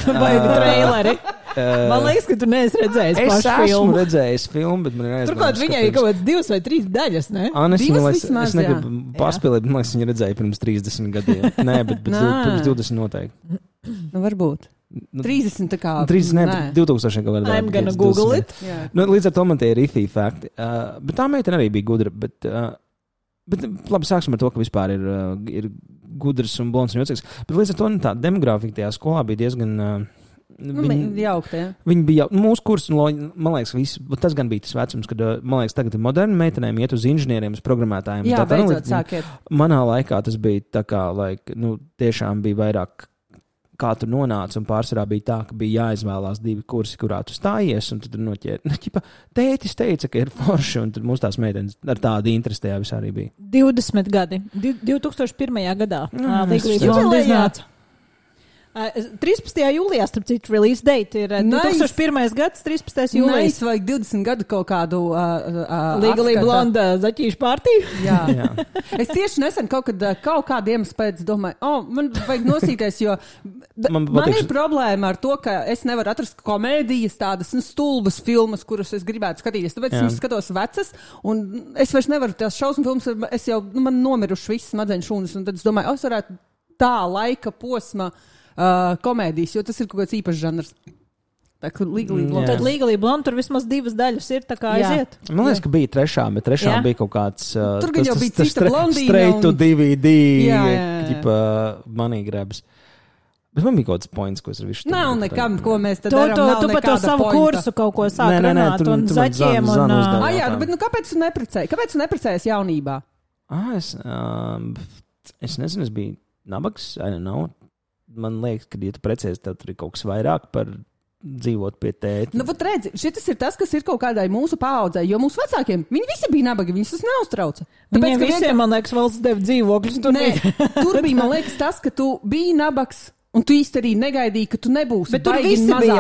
vai traileri? uh, Man liekas, ka tu neesi redzējis es pašu esmu filmu. redzējis filmu, bet man ir aizdomas, Turklāt viņai ir kaut kāds divas vai trīs daļas, ne? Anes, Divas man liekas, vismaz, es negribu jā. pārspēlēt, bet man liekas, viņa redzēja pirms 30 gadiem. Nē, bet, bet Nē. pirms 20 noteikti. Nu, varbūt. Nu, 30 tā kā. 30, ne, bet 2000 kaut kādā. I'm gonna Google it. Jā. Nu, līdz ar to man tie ir ifī fakti. Uh, bet tā meitene arī bija gudra. Bet, uh, bet labi, sāksim ar to, ka vispār ir, uh, ir gudrs un blonds un jocīgs. Bet līdz ar to nu, tā demogrāfija tajā skolā bija diezgan. Uh, Nu, viņi, jaukt, jā. Viņi bija jau mūsu kursā, un man liekas, visi, tas gan bija tas vecums, kad, uh, man liekas, tagad ir moderni meitenēm iet uz inženieriem, uz programmētājiem. Jā, Tā tā, nu, beidzot sākiet. Manā laikā tas bija tā kā, like, nu, tiešām bija vairāk. Kā tu nonāci, un pārsvarā bija tā, ka bija jāizvēlās divi kursi, kurā tu stājies. Un tad noķēri. Nu, ķipa, tētis teica, ka ir forši, un tad mums tās meitenes ar tādu interesi tajā visā arī bija. 20 gadi. Di- 2001. gadā. Mm, Ā, es Legally saprotu. Blonde iznāca. Uh, 13. jūlijā, starp citu, release date ir uh, Nice. 2001. gads, 13. Jūlijas jūlijas. vajag 20 gadu kaut kādu uh, uh, Legally blonda zaķīšu partiju. Jā. Jā. Es tieši nesen kaut, kad, kaut kādu iemeslu pēc domāju, oh, man vajag nosīties, jo Man man, ir problēma ar to, ka es nevaru atrast komēdijas, tādas nu, stulbas filmas, kuras es gribētu skatīties. Tāpēc Jā. es skatos vecas, un es vairs nevaru tās šausmu filmas, es jau, nu, man nomiruši visas smadzeņu šūnas, un tad es domāju, oh, es varētu tā laika posma uh, komēdijas, jo tas ir kaut kāds īpašs žanrs. Tā kā legally Mm, jā. Tad Legally blonda tur vismaz divas daļas ir, tā kā Jā. aiziet. Man liekas, ka bija trešā, bet trešā Jā. bija kaut kāds. Uh, Tur gan jau bija cita stre- blondīna Straight to un- DVD, Jā, jā, jā. tipa money grabs. Bet man bija kaut kāds points, ko es ar visu Nav nekam, ko mēs Tu, darām. tu, nav tu pa to savu pointa. kursu kaut ko sāk Nē, nē, nē, runāt tur- un zaķiem un... Uzdeva. Ah, jā, jautājumu. bet nu, kāpēc tu neprecējies? Kāpēc tu neprecējies jaunībā? Ah, es, um, es nezinu, es biju nabags. I don't know. Man liekas, ka, ja tu precies, tad tur ir kaut kas vairāk par dzīvot pie tēta. Nu, vat redzi, šis ir tas, kas ir kaut kādai mūsu paudzei, jo mūsu vecākiem viņi visi bija nabagi, viņus tas neuztrauca. Viņiem ka visiem, man liekas, valsts deva dzīvokļus. Tur Nē, tur bija, man liekas, tas, ka tu biji nabags. Un tu īsti arī negaidīji, ka tu nebūsi. Bet tur mazāk bija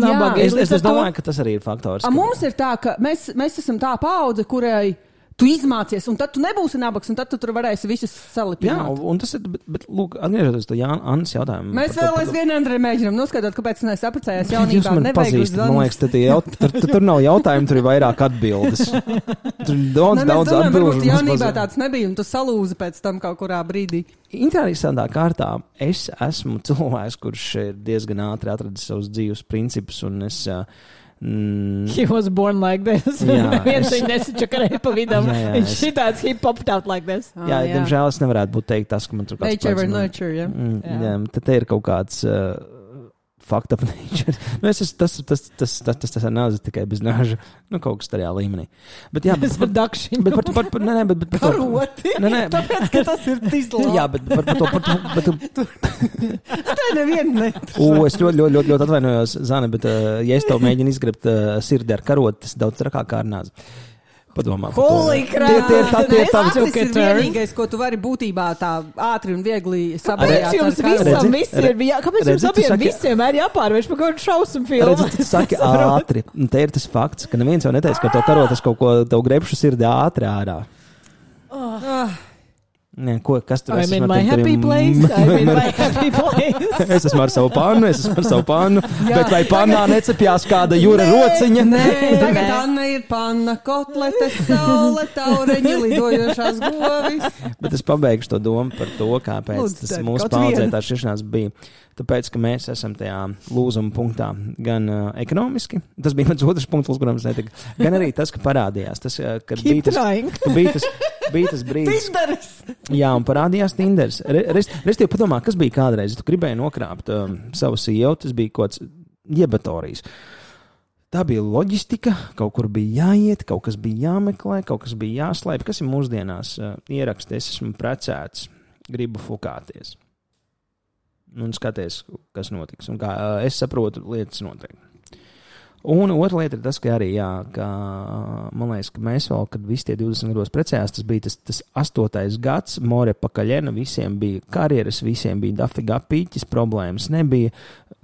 Jā. nabagi. es, es, es domāju, ka tas arī ir faktors. A, ka- mums ir tā, ka mēs, mēs esam tā paudze, kurai tu izmācies, un tad tu nebūsi nabaks, un tad tu tur varēsi visus Jā, salipināt. un, tas ir. Bet, bet lūk, atgriežoties pie Jānis jautājumu. Mēs vēl aizvien Andrei mēģinām noskaidrot, kāpēc mēs apprecējāmies Jūs jaunībā. man pazīstat, man liekas, tad jaut, tur, tur, tur nav jautājumu, tur ir vairāk atbildes. Tur ir daudz, Ne, daudz domājam, atbildes. varbūt jaunībā tāds nebija, un tu salūzi pēc tam kaut kurā brīdī. Interesantā kārtā es esmu cilvēks, kurš ir diezgan ātri atradis savus dzīves principus, un es. ā, Mm, He was born like this. Jā, es- viņu nesičakarēja pa. Jā, jā, Viņš šitāds, he popped out like this. jā, jā, diemžēl es nevarētu būt teikt tas, ka man tur kāds Nature plēks or no- nurture, ja? Mm, Jā. jā, tad te ir kaut kāds. Uh, Fakta par nature. Nu, es esmu tas, tas, tas, tas, tas, tas ar nāzi tikai bez nāža. Nu, kaut kas tajā līmenī. Bet, jā, bet, bet, bet, bet, bet, nē, nē, bet, bet, bet, Karoti. Nē, nē, Tāpēc, ka tas ir tizlā. Jā, bet par, par to. Par to bet, tā neviena ne. U, es ļoti, ļoti, ļoti, ļoti atvainojos, Zana, bet, uh, ja es tev mēģinu izgrebt uh, sirdi ar karotu, tas ir daudz trakāk kā ar nāzi. Padomā. Holy crap! Tie, ir tā, tie ir tavi Tas vienīgais, ko tu vari būtībā tā ātri un viegli Kāpēc saprāt. jums visam visiem ir jā, kāpēc Redzi, jums tu abiem saki- visiem ir jāpārvērš par kaut kādu šausmu filmu? Redzi, tu saki ātri. Un te ir tas fakts, ka neviens jau neteica, ka to karotu es kaut ko tev grebšu sirdi ātri ārā. Ah, Nē, ko, kas tur I'm es esmu happy place. Happy place. Es esmu ar savu pānu, es esmu ar savu pānu. Bet vai pānā necepjās kāda jūra rociņa? Nē, tagad Anna ir panna, kotlete, saule, taureņi, lidojošās govis. Bet es pabeigšu to domu par to, kāpēc Lūdzu, tas mūsu paudzē tā šķiršanās bija. Tāpēc, ka mēs esam tajā lūzuma punktā gan uh, ekonomiski, tas bija mans otrs punkts, kuram es netiku, gan arī tas, ka parādījās tas, uh, kad bija tas, ka bija tas, bija tas brīdis. Tinderis! Jā, un parādījās Tinders. Restīvi, padomā, kas bija kādreiz, tu gribēji nokrāpt um, savu sievu, tas bija kaut kāds jebatorijas. Tā bija loģistika, kaut kur bija jāiet, kaut kas bija jāmeklē, kaut kas bija jāslēp. Kas ir mūsdienās uh, ieraksts, es esmu precēts, gribu fukāties. Un skaties, kas notiks. Un kā uh, es saprotu, lietas notiek. Un otra lieta ir tas, ka arī, jā, ka, man liekas, ka mēs vēl, kad visi tie 20 gados precējās, tas bija tas, tas astotais gads, more pakaļena, visiem bija karjeras, visiem bija dafigā pīķis, problēmas nebija,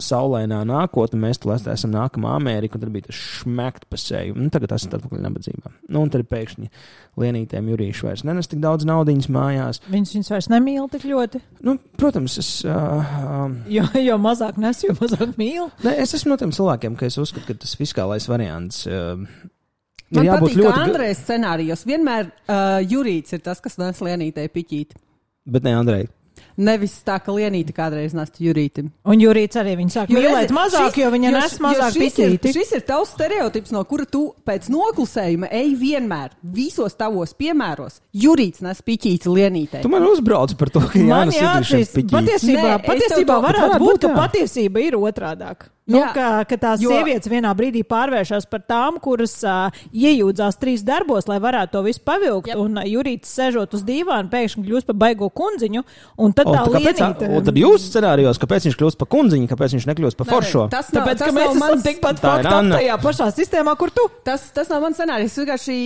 saulēnā nākotne, mēs tur esam nākamā Amerika, un tad bija tas šmekt pa seju. Un tagad tas ir atpakaļ nabadzībā. Nu, un tad pēkšņi lienītēm jurīši vairs nenes tik daudz naudiņas mājās. Viņš viņus vairs nemīl tik ļoti. Nu, protams, es, uh, um, Jo, jo mazāk nes, jo mazāk mīl. ne, es esmu no tiem cilvēkiem, ka es uzskatu, ka tas fiskālais variants. Uh, Man ir jābūt patīk, ļoti. Andrejs scenārijos vienmēr uh, Jurīts ir tas, kas nes lienītei piķīt. Bet ne Andrei. Nevis tā, ka lienīte kādreiz nestu Jurītim. Un Jurīts arī viņu sāk mīlēt mazāk, šis- jo viņa nes mazāk pitīti. šis ir tavs stereotips, no kura tu pēc noklusējuma ej vienmēr, visos tavos piemēros. Jurīts nes piķīti lienītei. Tu man uzbrauc par to, ka Man Jānis jāatzīst, patiesībā, Nē, patiesībā varētu būt, būt, ka patiesība ir otrādāk. Nu, Jā. ka, ka tās Jo- sievietes vienā brīdī pārvēršas par tām, kuras uh, iejūdzās trīs darbos, lai varētu to visu pavilkt. Jep. Un uh, Jurīts sēžot uz dīvāna, pēkšņi kļūst par baigo kundziņu. Un tad Un, tā tā kāpēc, lienīte. un tad jūs scenārijos, kāpēc viņš kļūst par kundziņu, kāpēc viņš nekļūst par foršo? Tas nav, Tāpēc, tas ka mēs esam mans, tikpat Tā ir fakti Anna. tajā pašā sistēmā, kur tu. tas, tas nav mans scenārijs. Es vienkārši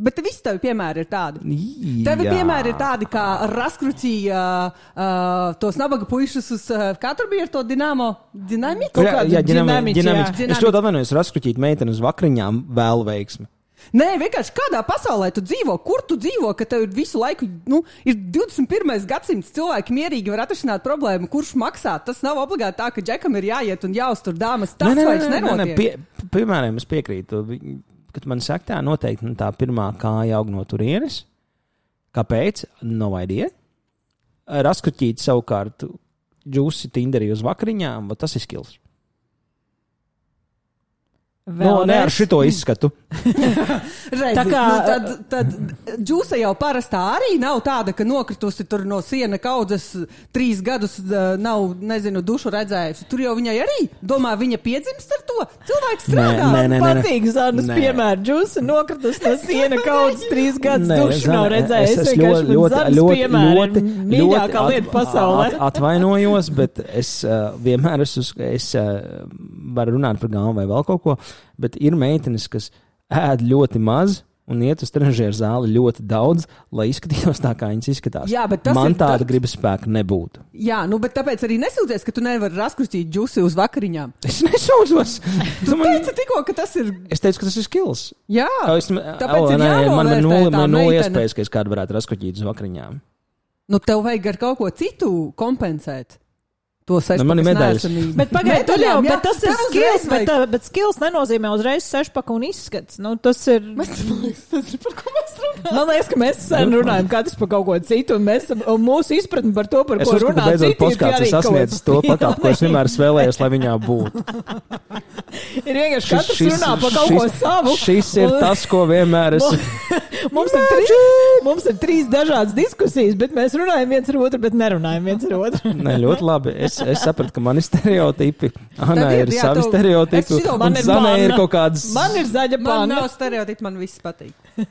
Bet visi tavi piemēri ir tādi. Jā. Tev piemēri ir tādi, kā raskrutīja uh, tos nabaga puišus uz, uh, tur bija ar to dinamo, dinamiku? Jā, jā, dinamiķi, ģenamiķi. jā. Es ļoti atvainojos, raskuķīt meiteni uz vakariņām vēl veiksmi. Nē, vienkārši kādā pasaulē tu dzīvo, kur tu dzīvo, ka tev ir visu laiku, nu, ir 21. gadsimts, cilvēki mierīgi var atrisināt problēmu, kurš maksā. Tas nav obligāti tā, ka džekam ir jāiet un jāuztur dāmas. Tas vairs nenotiek. Pie, piemēram, es piekrītu, kad man saka, tā noteikti nu, tā pirmā kāja aug no turienes. Kāpēc? No idea. Raskuķīt savukārt džūsi Tinderī uz vakariņām, va tas ir skills. No, ne ar šito izskatu. Redzi, Tā kā- nu, tad, tad džūsa jau parastā arī nav tāda, ka nokritusi tur no siena kaudzes trīs gadus, uh, nav, nezinu, dušu redzējusi. Tur jau viņai arī, domā, viņa piedzimst ar to. Cilvēks strādā. nē, nē, nē. Patīk Zanas Nē. piemēra. Džusa nokritus no siena kaudzes trīs gadus Nē, dušu nav Zana, redzējis. es- es vienkārši ļoti, ļoti, ļoti, ļoti, ļoti lieta pasaulē. At, atvainojos, bet es uh, vienmēr esmu, es uh, varu runāt par galvu vai vēl kaut ko, bet ir meitenes, kas ēd ļoti maz. Un iet uz trenižera zāli ļoti daudz, lai izskatītos tā, kā viņas izskatās. Jā, bet Man tāda tas- gribas spēka nebūtu. Jā, nu, bet tāpēc arī nesūdzies, ka tu nevari raskrustīt džusi uz vakariņām. Es nesūdzos. Tu teici tikko, ka tas ir. Es teicu, ka tas ir skills. Jā, Es, tāpēc o, nē, man ir nulle, tā man meitene. iespējas, ka es kādu varētu raskoķīt uz vakariņām. nu tev vajag ar kaut ko citu kompensēt. To Nu, man ir medaļas. Bet pagaidiet, tur jau, bet tas ir skills, bet, tā- bet skills nenozīmē uzreiz sešpaka un izskats. Nu, tas ir. Mēs tas ir par ko mēs runājam. Man liekas, ka mēs sen runājam katrs par kaut ko citu, un, mēs, un mūsu izpratne par to, par Es ko uzskatu, runā beidzot citi, ir sasniedzis to pakāpi, ko es vienmēr esmu vēlējies, lai viņā būtu. Ir vienkārši katrs runā par kaut ko savu. Šis ir tas, ko vienmēr es. Mums ir, trīs, mums ir trīs dažādas diskusijas, bet mēs runājam viens ar otru, bet nerunājam viens ar otru. Nē, ļoti labi. Es, es sapratu, ka man ir stereotipi. Anna ir, ir jā, savi tu- stereotipi. Man ir Zanē ir kaut kādas. Man ir zaļa Man pāna. nav stereotipi, man viss patīk.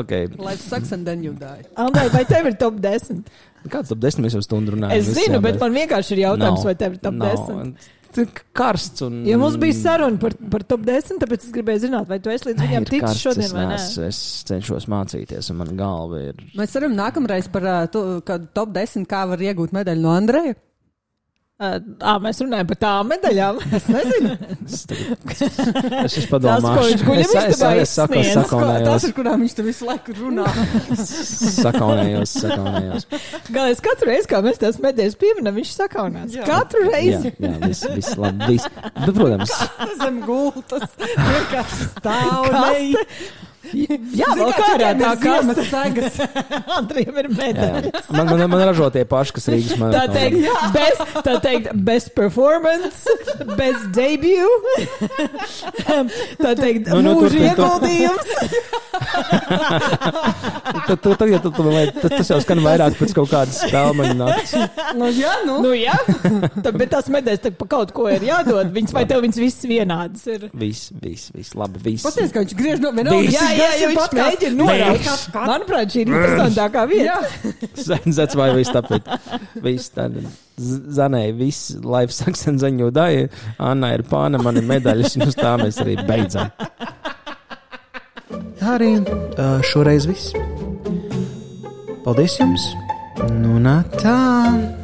Okay. Life sucks and then you die. Andai, vai tev ir top 10? Kāds top 10 mēs jau stundu runājam? Es zinu, bet man vienkārši ir jautājums, vai tev ir top 10. Tik karsts un. Ja mums bija saruna par, par top 10, tāpēc es gribēju zināt, vai tu esi līdz viņam ticis šodien es vai nē. neesmu- Es cenšos mācīties, un man galva ir. Mēs varam nākamreiz par uh, to, top 10, kā var iegūt medaļu no Andreja. Uh, ā, mēs runājam par tām medaļām. Es nezinu. Es, esmu Tas, ko viņš guļam istabā izsniedz. Tas, ko- tas sakaunējos. ir, kurā viņš tur visu laiku runā. Sakaunējos, sakaunējos. Galvenais, katru reizi, kā mēs tās medaļas pieminam, viņš sakaunās. Jā. Katru Jā, reizi. jā viss, viss labi. Viss. Bet, protams, Tas zem gultas vienkārši stāv. Jā, vēl kā arī tā kaste. kaste. segas. Andriem ir jā, medaļa. jā. Man, man, man ražo tie paši, kas Rīgas Tā maratonā. teikt, best, tā teikt, best performance, best debut, tā teikt, Nu, nu, mūža ieguldījums. Tad, tad, tad, tad, tad, tad, tas jau skan vairāk pēc kaut kādas spēļu naktas. Nu, jā, nu. Nu, jā, tā, bet tās medaļas tā pa kaut ko ir jādod. Viņas vai tev viņas visas vienādas ir? Viss, viss, viss, labi. Viss. Paties, ka viņš griež no vienalga. Jā, jā, viņš mēģina norādīt. Manuprāt, šī ir interesantākā vieta. Zets vai viss tāpēc. Viss tad. Zanēja, viss life sucks and zaņu daļa. Anna ir pāna, man ir medaļas, un uz tā mēs arī beidzam. Tā arī šoreiz viss. Paldies jums! Nu, nā, tā!